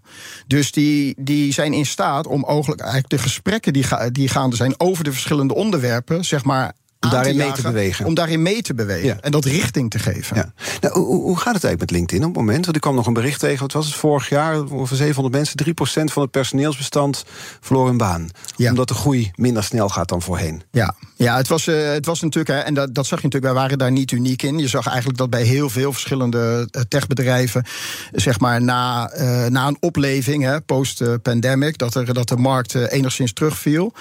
Dus die, die zijn in staat om eigenlijk de gesprekken die, die gaande zijn over de verschillende onderwerpen, zeg maar om daarin mee te bewegen. Om daarin mee te bewegen. Ja. En dat richting te geven. Ja. Nou, hoe, hoe, gaat het eigenlijk met LinkedIn op het moment? Want ik kwam nog een bericht tegen. Wat was het vorig jaar? Over 700 mensen. 3% van het personeelsbestand verloor een baan. Ja. Omdat de groei minder snel gaat dan voorheen. Ja, ja het, was, uh, het was natuurlijk. Hè, en dat, dat zag je natuurlijk. Wij waren daar niet uniek in. Je zag eigenlijk dat bij heel veel verschillende techbedrijven. Zeg maar na, uh, na een opleving, post-pandemic. Dat, er, dat de markt enigszins terugviel.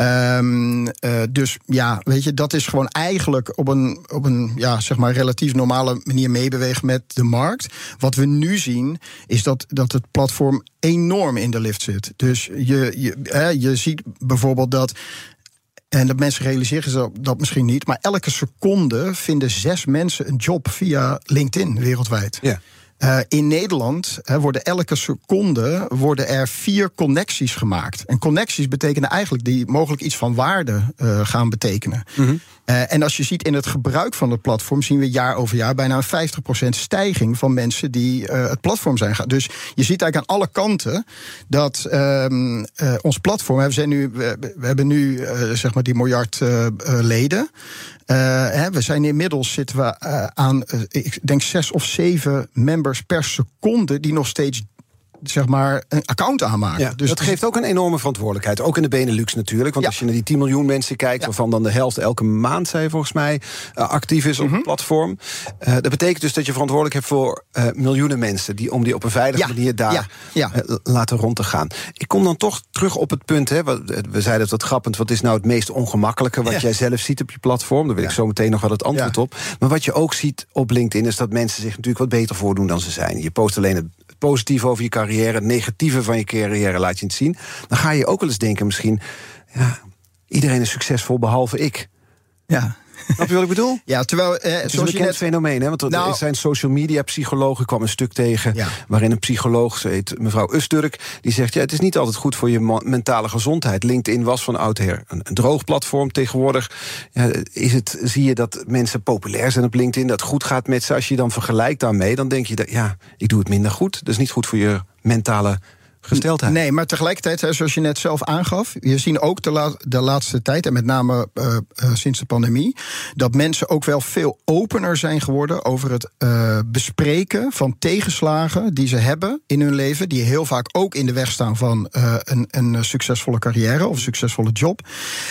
Um, dus ja, weet je dat is gewoon eigenlijk op een, op een ja, zeg maar relatief normale manier meebewegen met de markt. Wat we nu zien, is dat, dat het platform enorm in de lift zit. Dus je, je, hè, je ziet bijvoorbeeld dat. En dat mensen realiseren zich dat misschien niet. Maar elke seconde vinden zes mensen een job via LinkedIn wereldwijd. Ja. Uh, in Nederland worden elke seconde worden er vier connecties gemaakt. En connecties betekenen eigenlijk die mogelijk iets van waarde uh, gaan betekenen. Mhm. Uh, en als je ziet in het gebruik van het platform, zien we jaar over jaar bijna een 50% stijging van mensen die het platform zijn gaan. Dus je ziet eigenlijk aan alle kanten dat uh, ons platform, we, zijn nu, we, we hebben nu zeg maar die miljard leden. Hè, we zijn inmiddels zitten we aan, ik denk zes of zeven members per seconde die nog steeds zeg maar, een account aanmaken. Ja, dus dat geeft ook een enorme verantwoordelijkheid. Ook in de Benelux natuurlijk. Want Ja. als je naar die 10 miljoen mensen kijkt... Ja. waarvan dan de helft elke maand, volgens mij... eh, actief is op Mhm. het platform. Eh, dat betekent dus dat je verantwoordelijk hebt voor eh, miljoenen mensen... Die, om die op een veilige manier daar laten rond te gaan. Ik kom dan toch terug op het punt... Hè, we zeiden het wat grappend... wat is nou het meest ongemakkelijke... wat jij zelf ziet op je platform? Daar wil ik zo meteen nog wel het antwoord op. Maar wat je ook ziet op LinkedIn... is dat mensen zich natuurlijk wat beter voordoen dan ze zijn. Je post alleen het positieve over je carrière... het negatieve van je carrière laat je niet zien. Dan ga je ook wel eens denken misschien... Ja, iedereen is succesvol behalve ik. Ja. Snap je wat ik bedoel? Ja, terwijl, eh, Het is een bekend net fenomeen, hè? Want er Nou- er zijn social media psychologen. Ik kwam een stuk tegen Ja. waarin een psycholoog, ze heet mevrouw Usturk, die zegt: ja, het is niet altijd goed voor je mentale gezondheid. LinkedIn was van oudsher een, een droog platform. Tegenwoordig ja, is het, zie je dat mensen populair zijn op LinkedIn, dat het goed gaat met ze. Als je dan vergelijkt daarmee, dan denk je dat ja, ik doe het minder goed. Dat is niet goed voor je mentale gesteldheid. Nee, maar tegelijkertijd, hè, zoals je net zelf aangaf, je ziet ook de, la- de laatste tijd, en met name eh, eh, sinds de pandemie, dat mensen ook wel veel opener zijn geworden over het eh, bespreken van tegenslagen die ze hebben in hun leven, die heel vaak ook in de weg staan van een, een succesvolle carrière of een succesvolle job.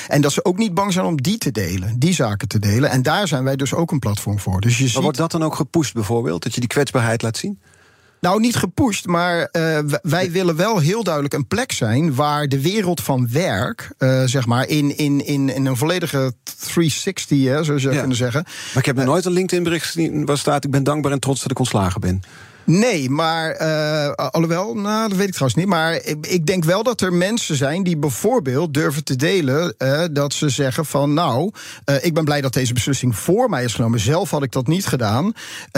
En dat ze ook niet bang zijn om die te delen, die zaken te delen. En daar zijn wij dus ook een platform voor. Dus je Maar ziet. wordt dat dan ook gepusht bijvoorbeeld? Dat je die kwetsbaarheid laat zien? Nou, niet gepusht, maar eh, wij willen wel heel duidelijk een plek zijn waar de wereld van werk, eh, zeg maar, in, in, in, in een volledige 360, hè, je zou Ja. kunnen zeggen. Maar ik heb nog nooit een LinkedIn-bericht gezien waar staat: ik ben dankbaar en trots dat ik ontslagen ben. Nee, maar eh, alhoewel, nou, dat weet ik trouwens niet. Maar ik, ik denk wel dat er mensen zijn die bijvoorbeeld durven te delen eh, dat ze zeggen van nou, eh, ik ben blij dat deze beslissing voor mij is genomen. Zelf had ik dat niet gedaan,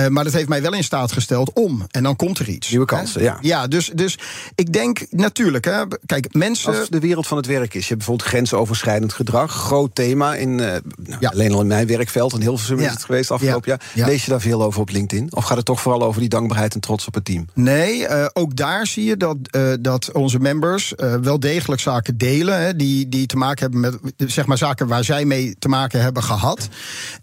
maar dat heeft mij wel in staat gesteld om. En dan komt er iets. Nieuwe kansen, Hè? ja. Ja, dus, dus ik denk natuurlijk, hè, kijk, mensen. Als de wereld van het werk is. Je hebt bijvoorbeeld grensoverschrijdend gedrag. Groot thema. In, nou, Ja. Alleen al in mijn werkveld. In Hilversum Ja. is het geweest afgelopen Ja. jaar. Ja. Lees je daar veel over op LinkedIn? Of gaat het toch vooral over die dankbaarheid en trots op het team? Nee, eh, ook daar zie je dat, eh, dat onze members eh, wel degelijk zaken delen. Hè, die, die te maken hebben met zeg maar, zaken waar zij mee te maken hebben gehad.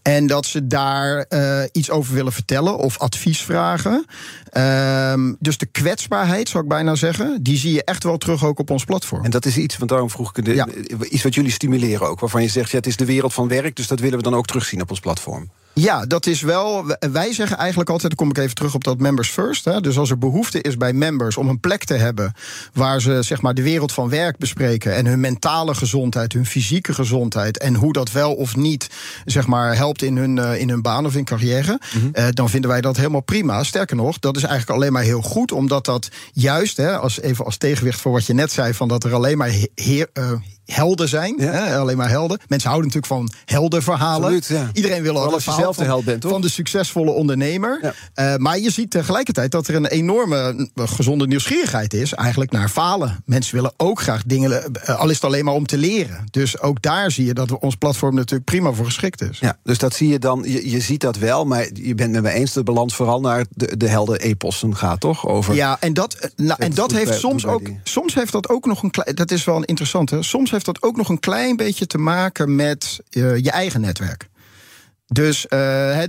En dat ze daar iets over willen vertellen of advies vragen. Ehm, dus de kwetsbaarheid, zou ik bijna zeggen, die zie je echt wel terug ook op ons platform. En dat is iets, want daarom vroeg ik de, Ja. iets wat jullie stimuleren ook. Waarvan je zegt, ja, het is de wereld van werk. Dus dat willen we dan ook terugzien op ons platform. Ja, dat is wel. Wij zeggen eigenlijk altijd, dan kom ik even terug op dat members first. Hè, dus als er behoefte is bij members om een plek te hebben waar ze zeg maar de wereld van werk bespreken en hun mentale gezondheid, hun fysieke gezondheid en hoe dat wel of niet zeg maar helpt in hun, eh, in hun baan of in carrière, eh, dan vinden wij dat helemaal prima. Sterker nog, dat is eigenlijk alleen maar heel goed, omdat dat juist, hè, als, even als tegenwicht voor wat je net zei, van dat er alleen maar he- heer, eh, helden zijn, Ja. hè, alleen maar helden. Mensen houden natuurlijk van heldenverhalen. Absoluut, ja. Iedereen wil ook als je het verhaal zelf de van- held bent, toch? van de succesvolle ondernemer. Ja. Eh, maar je ziet tegelijkertijd dat er een enorme gezonde nieuwsgierigheid is, eigenlijk naar falen. Mensen willen ook graag dingen, eh, al is het alleen maar om te leren. Dus ook daar zie je dat ons platform natuurlijk prima voor geschikt is. Ja, dus dat zie je dan. Je, je ziet dat wel, maar je bent met me eens dat de balans vooral naar de, de helden-epossen gaat, toch? Over Ja, en dat, eh, nou, en dat heeft soms ook. Soms heeft dat ook nog een klein. Dat is wel een interessante. Soms heeft dat ook nog een klein beetje te maken met eh, je eigen netwerk. Dus eh,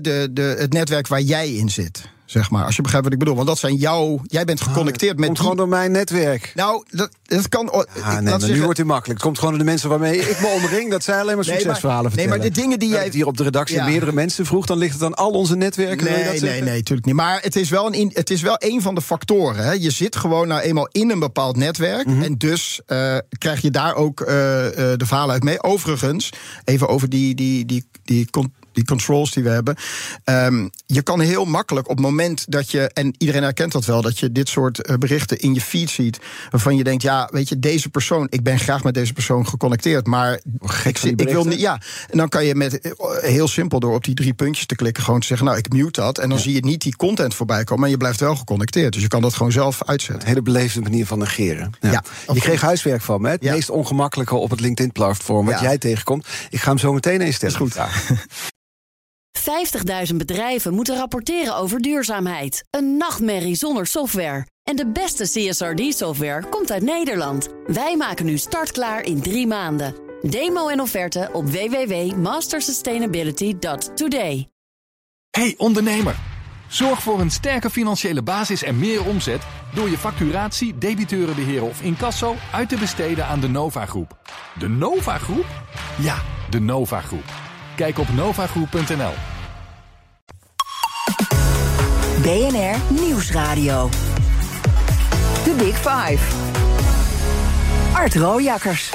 de, de, het netwerk waar jij in zit. Zeg maar, als je begrijpt wat ik bedoel. Want dat zijn jouw. Jij bent geconnecteerd met. komt die- gewoon door mijn netwerk. Nou, dat, dat kan. ik- Ah, nee, maar nu wordt het makkelijk. Het komt gewoon door de mensen waarmee ik me omring. Dat zij alleen maar Nee, succesverhalen nee, vertellen. maar de dingen die jij- hier op de redactie Ja. meerdere mensen vroeg... dan ligt het aan al onze netwerken. Nee, nee, zeggen? nee, natuurlijk niet. Maar het is wel een, in- het is wel een van de factoren. Hè. Je zit gewoon nou eenmaal in een bepaald netwerk. Mhm. En dus eh, krijg je daar ook eh, eh, de verhalen uit mee. Overigens, even over die, die, die, die con- die controls die we hebben. Ehm, je kan heel makkelijk op het moment dat je, en iedereen herkent dat wel, dat je dit soort eh, berichten in je feed ziet. waarvan je denkt, ja, weet je, deze persoon, ik ben graag met deze persoon geconnecteerd. Maar ik, ik wil niet, ja. En dan kan je met eh, heel simpel door op die drie puntjes te klikken, gewoon te zeggen, nou, ik mute dat. En dan zie je niet die content voorbij komen, maar je blijft wel geconnecteerd. Dus je kan dat gewoon zelf uitzetten. Een hele beleefde manier van negeren. Ja. je kreeg huiswerk van me, het meest ongemakkelijke op het LinkedIn-platform wat jij tegenkomt. Ik ga hem zo meteen eens stellen. Is goed. 50.000 bedrijven moeten rapporteren over duurzaamheid. Een nachtmerrie zonder software. En de beste CSRD-software komt uit Nederland. Wij maken nu startklaar in drie maanden. Demo en offerte op www.mastersustainability.today. Hey ondernemer, zorg voor een sterke financiële basis en meer omzet door je facturatie, debiteurenbeheer of incasso uit te besteden aan de Nova Groep. De Nova Groep? Ja, de Nova Groep. Kijk op novagroep.nl. BNR Nieuwsradio. The Big Five. Art Rojakkers.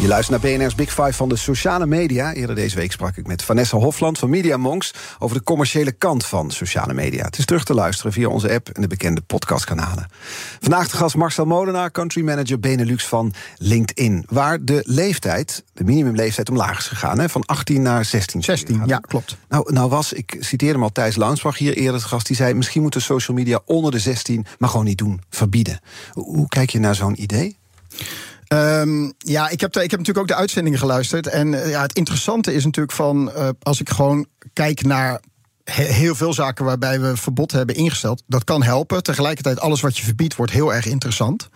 Je luistert naar BNR's Big Five van de sociale media. Eerder deze week sprak ik met Vanessa Hofland van Media Monks over de commerciële kant van sociale media. Het is terug te luisteren via onze app en de bekende podcastkanalen. Vandaag de gast Marcel Molenaar, country manager Benelux van LinkedIn. Waar de leeftijd, de minimumleeftijd, omlaag is gegaan. Hè? Van 18 naar 16. 16, ja, klopt. Nou, nou was, ik citeerde hem al Thijs Launsbach hier eerder, de gast, die zei: misschien moeten social media onder de 16, maar gewoon niet doen, verbieden. Hoe kijk je naar zo'n idee? Um, ja, ik heb, ik heb natuurlijk ook de uitzendingen geluisterd. En uh, ja, het interessante is natuurlijk van, uh, als ik gewoon kijk naar heel veel zaken waarbij we verbod hebben ingesteld. Dat kan helpen. Tegelijkertijd, alles wat je verbiedt wordt heel erg interessant.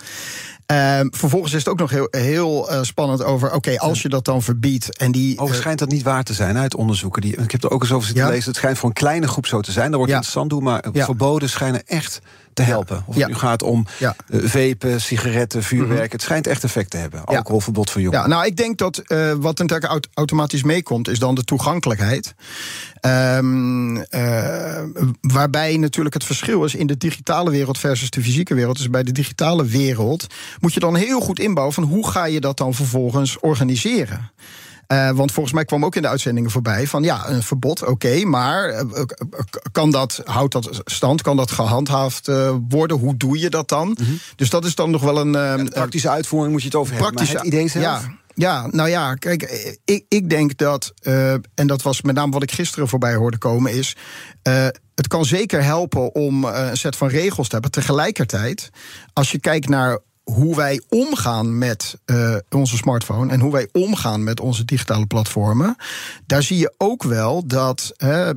Um, vervolgens is het ook nog heel, heel uh, spannend over... oké, als je dat dan verbiedt en die... Oh, schijnt dat niet waar te zijn uit onderzoeken. Die, ik heb er ook eens over zitten ja? lezen. Het schijnt voor een kleine groep zo te zijn. Dat wordt ja. interessant doen, maar ja. verboden schijnen echt te helpen. Of het nu gaat om uh, vepen, sigaretten, vuurwerk. Mm -hmm. Het schijnt echt effect te hebben. Alcoholverbod voor jongeren. Ja, nou, ik denk dat uh, wat natuurlijk aut automatisch meekomt... is dan de toegankelijkheid. Um, uh, waarbij natuurlijk het verschil is in de digitale wereld versus de fysieke wereld. Dus bij de digitale wereld moet je dan heel goed inbouwen van hoe ga je dat dan vervolgens organiseren. Uh, want volgens mij kwam ook in de uitzendingen voorbij van ja, een verbod, oké, okay, maar uh, kan dat, houdt dat stand, kan dat gehandhaafd uh, worden? Hoe doe je dat dan? Mm -hmm. Dus dat is dan nog wel een. Ja, praktische uitvoering moet je het over hebben. Maar het idee zelf. Ja, ja, nou ja, kijk, ik, ik denk dat, uh, en dat was met name wat ik gisteren voorbij hoorde komen, is. Uh, het kan zeker helpen om uh, een set van regels te hebben. Tegelijkertijd, als je kijkt naar hoe wij omgaan met uh, onze smartphone en hoe wij omgaan met onze digitale platformen, daar zie je ook wel dat uh,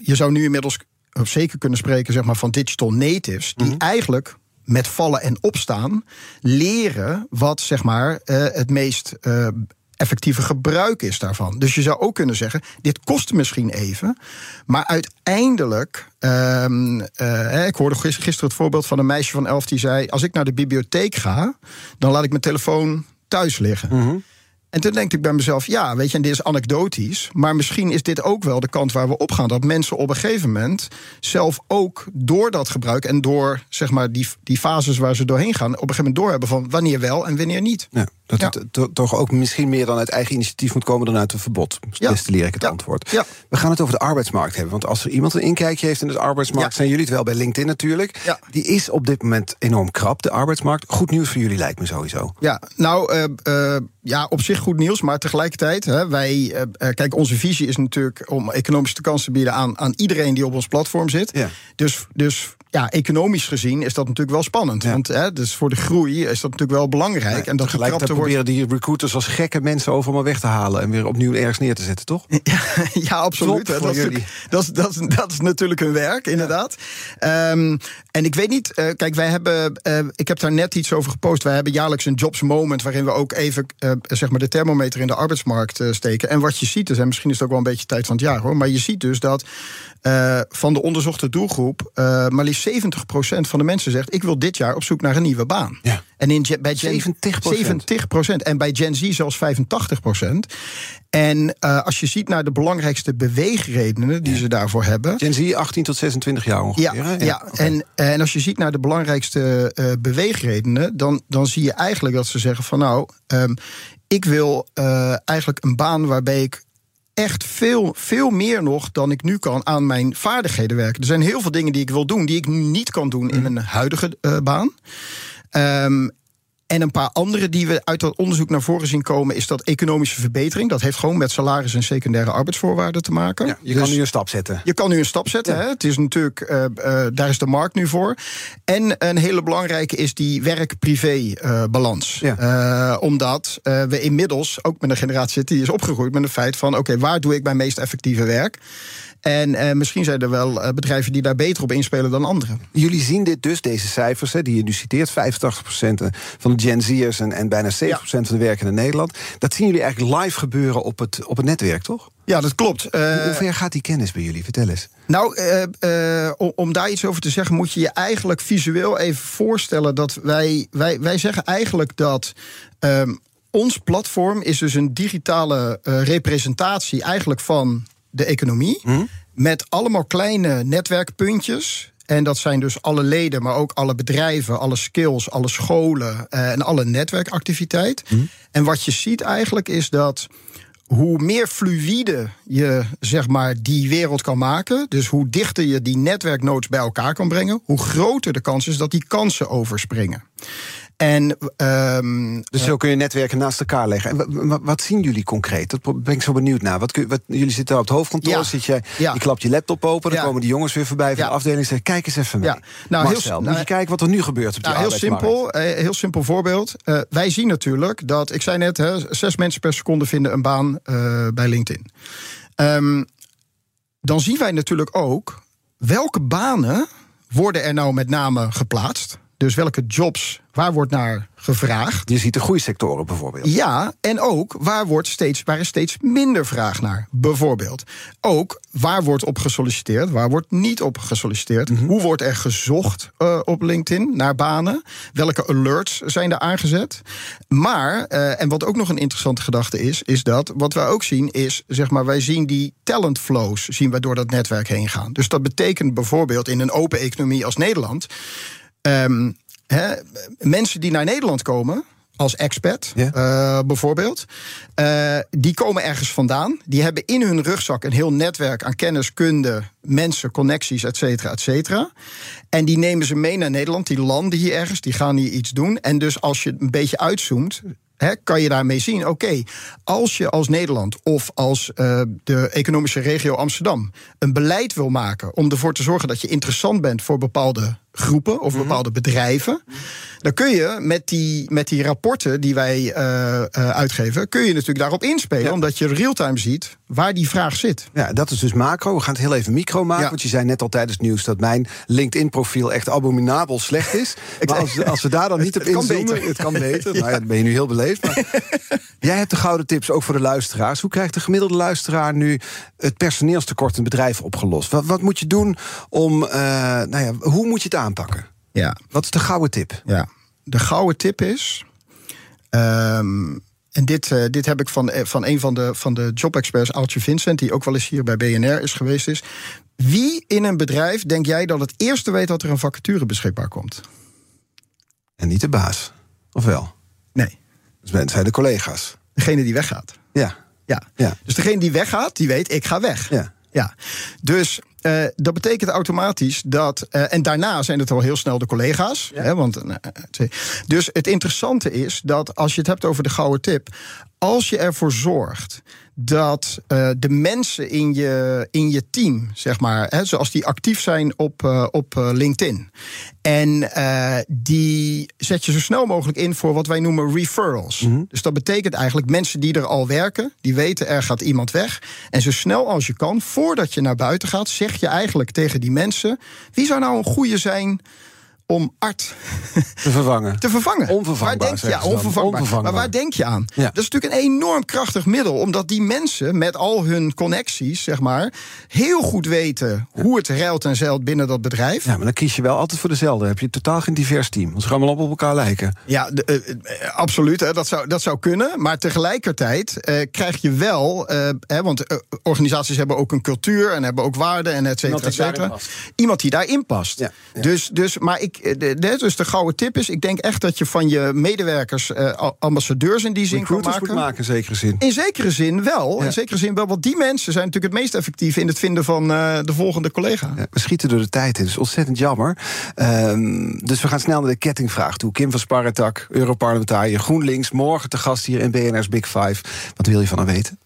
je zou nu inmiddels zeker kunnen spreken zeg maar, van digital natives, die mm -hmm. eigenlijk met vallen en opstaan leren wat zeg maar het meest effectieve gebruik is daarvan. Dus je zou ook kunnen zeggen: dit kost misschien even, maar uiteindelijk. Um, uh, ik hoorde gisteren het voorbeeld van een meisje van elf die zei: als ik naar de bibliotheek ga, dan laat ik mijn telefoon thuis liggen. Mm -hmm. En toen denk ik bij mezelf, ja, weet je, en dit is anekdotisch, maar misschien is dit ook wel de kant waar we op gaan. Dat mensen op een gegeven moment zelf ook door dat gebruik en door zeg maar die, die fases waar ze doorheen gaan, op een gegeven moment doorhebben van wanneer wel en wanneer niet. Ja, dat ja. het toch ook misschien meer dan uit eigen initiatief moet komen dan uit een verbod. Ja. Destilleer ik het ja. antwoord. Ja. We gaan het over de arbeidsmarkt hebben. Want als er iemand een inkijkje heeft in de arbeidsmarkt, zijn jullie het wel bij LinkedIn natuurlijk. Die is op dit moment enorm krap, de arbeidsmarkt. Goed nieuws voor jullie lijkt me sowieso. Ja, nou, uh, uh, ja, op zich goed nieuws, maar tegelijkertijd, hè, wij, uh, kijk, onze visie is natuurlijk om economische kans te bieden aan, aan iedereen die op ons platform zit. Ja. Dus, dus ja, economisch gezien is dat natuurlijk wel spannend. Ja. Want hè, dus voor de groei is dat natuurlijk wel belangrijk. En dat tegelijkertijd proberen die recruiters als gekke mensen over maar weg te halen... en weer opnieuw ergens neer te zetten, toch? Ja, ja absoluut. Dat is, dat, is, dat, is, dat is natuurlijk hun werk, inderdaad. Um, en ik weet niet, uh, kijk, wij hebben... Uh, ik heb daar net iets over gepost. Wij hebben jaarlijks een jobs moment... waarin we ook even uh, zeg maar de thermometer in de arbeidsmarkt steken. En wat je ziet is, en misschien is het ook wel een beetje tijd van het jaar... hoor, maar je ziet dus dat van de onderzochte doelgroep... maar liefst 70% van de mensen zegt: Ik wil dit jaar op zoek naar een nieuwe baan. Ja. En in, bij Gen, 70%. 70%. En bij Gen Z zelfs 85%. En uh, als je ziet naar de belangrijkste beweegredenen die ja. ze daarvoor hebben. Gen Z 18 tot 26 jaar ongeveer. Ja, ja, ja. Okay. En, en als je ziet naar de belangrijkste uh, beweegredenen, dan, dan zie je eigenlijk dat ze zeggen: van nou, um, ik wil uh, eigenlijk een baan waarbij ik echt veel, veel meer nog dan ik nu kan aan mijn vaardigheden werken. Er zijn heel veel dingen die ik wil doen, die ik nu niet kan doen in mijn huidige uh, baan. Um, en een paar andere die we uit dat onderzoek naar voren zien komen, is dat economische verbetering. Dat heeft gewoon met salaris en secundaire arbeidsvoorwaarden te maken. Ja, je kan dus nu een stap zetten. Je kan nu een stap zetten. Hè? Het is natuurlijk, uh, uh, daar is de markt nu voor. En een hele belangrijke is die werk-privé-balans. Uh, ja. omdat we inmiddels ook met een generatie zitten die is opgegroeid met het feit van: oké, okay, waar doe ik mijn meest effectieve werk? En uh, misschien zijn er wel uh, bedrijven die daar beter op inspelen dan anderen. Jullie zien dit dus, deze cijfers, hè, die je nu citeert: 85% van de Gen Z'ers en, en bijna 7% ja. van de werkenden in Nederland. Dat zien jullie eigenlijk live gebeuren op het, op het netwerk, toch? Ja, dat klopt. Uh, Hoe ver gaat die kennis bij jullie? Vertel eens. Nou, om, om daar iets over te zeggen, moet je je eigenlijk visueel even voorstellen dat wij, wij, wij zeggen eigenlijk dat. Um, ons platform is dus een digitale representatie eigenlijk van de economie. Hm? Met allemaal kleine netwerkpuntjes. En dat zijn dus alle leden, maar ook alle bedrijven, alle skills, alle scholen uh, en alle netwerkactiviteit. Hm? En wat je ziet eigenlijk is dat hoe meer fluïde je zeg maar, die wereld kan maken, dus hoe dichter je die netwerknodes bij elkaar kan brengen, hoe groter de kans is dat die kansen overspringen. En, um, dus zo kun je netwerken naast elkaar leggen. En wat, zien jullie concreet? Dat ben ik zo benieuwd naar. Wat, wat, jullie zitten op het hoofdkantoor, ja. zit je, ja. je klapt je laptop open... dan ja. komen die jongens weer voorbij van de afdeling en zeggen... kijk eens even mee. Ja. Nou, Marcel, heel, moet nou, je kijken wat er nu gebeurt op die nou, heel simpel, eh, heel simpel voorbeeld. Uh, wij zien natuurlijk dat, ik zei net... Hè, zes mensen per seconde vinden een baan uh, bij LinkedIn. Um, dan zien wij natuurlijk ook... welke banen worden er nou met name geplaatst... Dus welke jobs, waar wordt naar gevraagd? Je ziet de groeisectoren bijvoorbeeld. Ja, en ook waar, wordt steeds, waar is steeds minder vraag naar, bijvoorbeeld. Ook waar wordt op gesolliciteerd, waar wordt niet op gesolliciteerd. Mm -hmm. Hoe wordt er gezocht uh, op LinkedIn naar banen? Welke alerts zijn er aangezet? Maar, uh, en wat ook nog een interessante gedachte is, is dat wat wij ook zien is, zeg maar, wij zien die talent flows, zien wij door dat netwerk heen gaan. Dus dat betekent bijvoorbeeld in een open economie als Nederland Um, he, mensen die naar Nederland komen, als expat yeah. uh, bijvoorbeeld. Uh, die komen ergens vandaan. Die hebben in hun rugzak een heel netwerk aan kennis, kunde, mensen, connecties, et cetera, et cetera. En die nemen ze mee naar Nederland. Die landen hier ergens, die gaan hier iets doen. En dus als je een beetje uitzoomt, He, kan je daarmee zien, oké, okay, als je als Nederland of als uh, de economische regio Amsterdam een beleid wil maken om ervoor te zorgen dat je interessant bent voor bepaalde groepen of bepaalde bedrijven. Dan kun je met die, met die rapporten die wij uh, uh, uitgeven, kun je natuurlijk daarop inspelen, ja. omdat je real-time ziet waar die vraag zit. Ja, dat is dus macro. We gaan het heel even micro maken. Ja. Want je zei net al tijdens het nieuws dat mijn LinkedIn-profiel echt abominabel slecht is. maar als, als we daar dan niet op inzoomen, het kan beter. Nou ja, dan ben je nu heel beleefd. Maar jij hebt de gouden tips ook voor de luisteraars. Hoe krijgt de gemiddelde luisteraar nu het personeelstekort in bedrijven opgelost? Wat, wat moet je doen om, uh, nou ja, hoe moet je het aanpakken? Ja. Wat is de gouden tip? Ja, de gouden tip is. Um, en dit, uh, dit heb ik van, van een van de, van de job-experts, Aaltje Vincent, die ook wel eens hier bij BNR is geweest. Is wie in een bedrijf denk jij dat het eerste weet dat er een vacature beschikbaar komt? En niet de baas, of wel? Nee. Dus zijn de collega's. Degene die weggaat. Ja. ja. ja. Dus degene die weggaat, die weet, ik ga weg. Ja. Ja. Dus uh, dat betekent automatisch dat. Uh, en daarna zijn het al heel snel de collega's. Ja. Hè, want, uh, dus het interessante is dat als je het hebt over de gouden tip. Als je ervoor zorgt dat uh, de mensen in je, in je team, zeg maar, hè, zoals die actief zijn op, uh, op uh, LinkedIn. En die zet je zo snel mogelijk in voor wat wij noemen referrals. Mm -hmm. Dus dat betekent eigenlijk mensen die er al werken, die weten er gaat iemand weg. En zo snel als je kan, voordat je naar buiten gaat, zeg je eigenlijk tegen die mensen: wie zou nou een goede zijn om art te vervangen. te vervangen. Onvervangbaar. Waar denk je, ja, onvervangbaar. onvervangbaar. Maar waar denk je aan? Ja. Dat is natuurlijk een enorm krachtig middel, omdat die mensen met al hun connecties, zeg maar, heel goed weten hoe het ruilt en zeilt binnen dat bedrijf. Ja, maar dan kies je wel altijd voor dezelfde. Heb je totaal geen divers team. Want ze gaan allemaal op elkaar lijken. Ja, de, uh, absoluut. Hè, dat, zou, dat zou kunnen. Maar tegelijkertijd uh, krijg je wel, uh, hè, want organisaties hebben ook een cultuur en hebben ook waarden en et cetera, et cetera. Iemand die daarin past. Ja. Dus, dus, maar ik, ik, de, de- dus de gouden tip is: ik denk echt dat je van je medewerkers eh, ambassadeurs in die zin kan maken. moet maken, in zekere zin. In zekere zin wel. Ja. In zekere zin wel. Want die mensen zijn natuurlijk het meest effectief in het vinden van eh, de volgende collega. Ja, we schieten door de tijd in, dat is ontzettend jammer. Ehm, dus we gaan snel naar de kettingvraag toe. Kim van Sparretak, Europarlementariër, GroenLinks... morgen te gast hier in BNR's Big Five. Wat wil je van haar weten?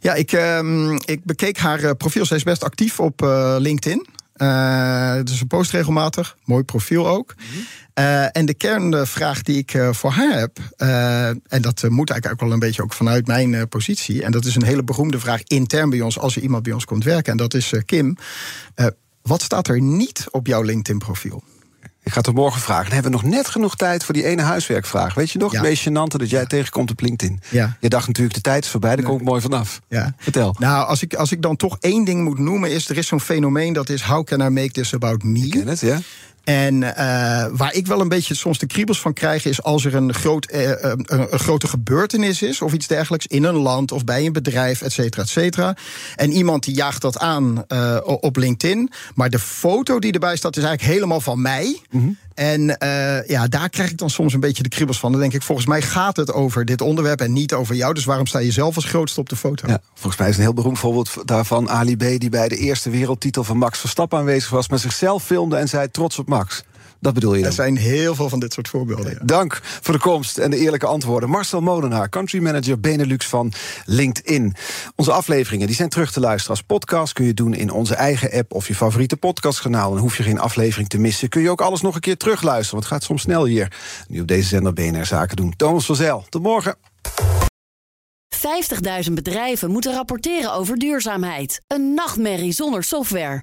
Ja, ik, ehm, ik bekeek haar eh, profiel. Zij is best actief op eh, LinkedIn. Eh dus een post regelmatig. Mooi profiel ook. Eh, en de kernvraag die ik eh, voor haar heb, eh, en dat moet eigenlijk ook wel een beetje ook vanuit mijn positie, en dat is een hele beroemde vraag intern bij ons als er iemand bij ons komt werken, en dat is Kim. wat staat er niet op jouw LinkedIn-profiel? Ik ga het er morgen vragen. Dan hebben we nog net genoeg tijd voor die ene huiswerkvraag. Weet je nog, Ja. het meest gênante dat jij tegenkomt op LinkedIn? Ja. Je dacht natuurlijk, de tijd is voorbij, daar kom ik mooi vanaf. Ja. Vertel. Nou, als ik, als ik dan toch één ding moet noemen, is er is zo'n fenomeen dat is: how can I make this about me? Ken het, ja? En eh, waar ik wel een beetje soms de kriebels van krijg, is als er een, groot, eh, eh, een, grote gebeurtenis is of iets dergelijks in een land of bij een bedrijf, et cetera, et cetera. En iemand die jaagt dat aan op LinkedIn. Maar de foto die erbij staat is eigenlijk helemaal van mij. En eh, ja, daar krijg ik dan soms een beetje de kriebels van. Dan denk ik, volgens mij gaat het over dit onderwerp en niet over jou. Dus waarom sta je zelf als grootste op de foto? Volgens mij is een heel beroemd voorbeeld daarvan Ali B... die bij de eerste wereldtitel van Max Verstappen aanwezig was... maar zichzelf filmde en zei trots op Max. Dat bedoel je Er dan? zijn heel veel van dit soort voorbeelden. ja. Dank voor de komst en de eerlijke antwoorden. Marcel Molenaar, country manager Benelux van LinkedIn. Onze afleveringen die zijn terug te luisteren als podcast. Kun je doen in onze eigen app of je favoriete podcastkanaal. En hoef je geen aflevering te missen. Kun je ook alles nog een keer terugluisteren. Want het gaat soms snel hier. Nu op deze zender BNR Zaken doen. Thomas van Zijl, tot morgen. 50.000 bedrijven moeten rapporteren over duurzaamheid. Een nachtmerrie zonder software.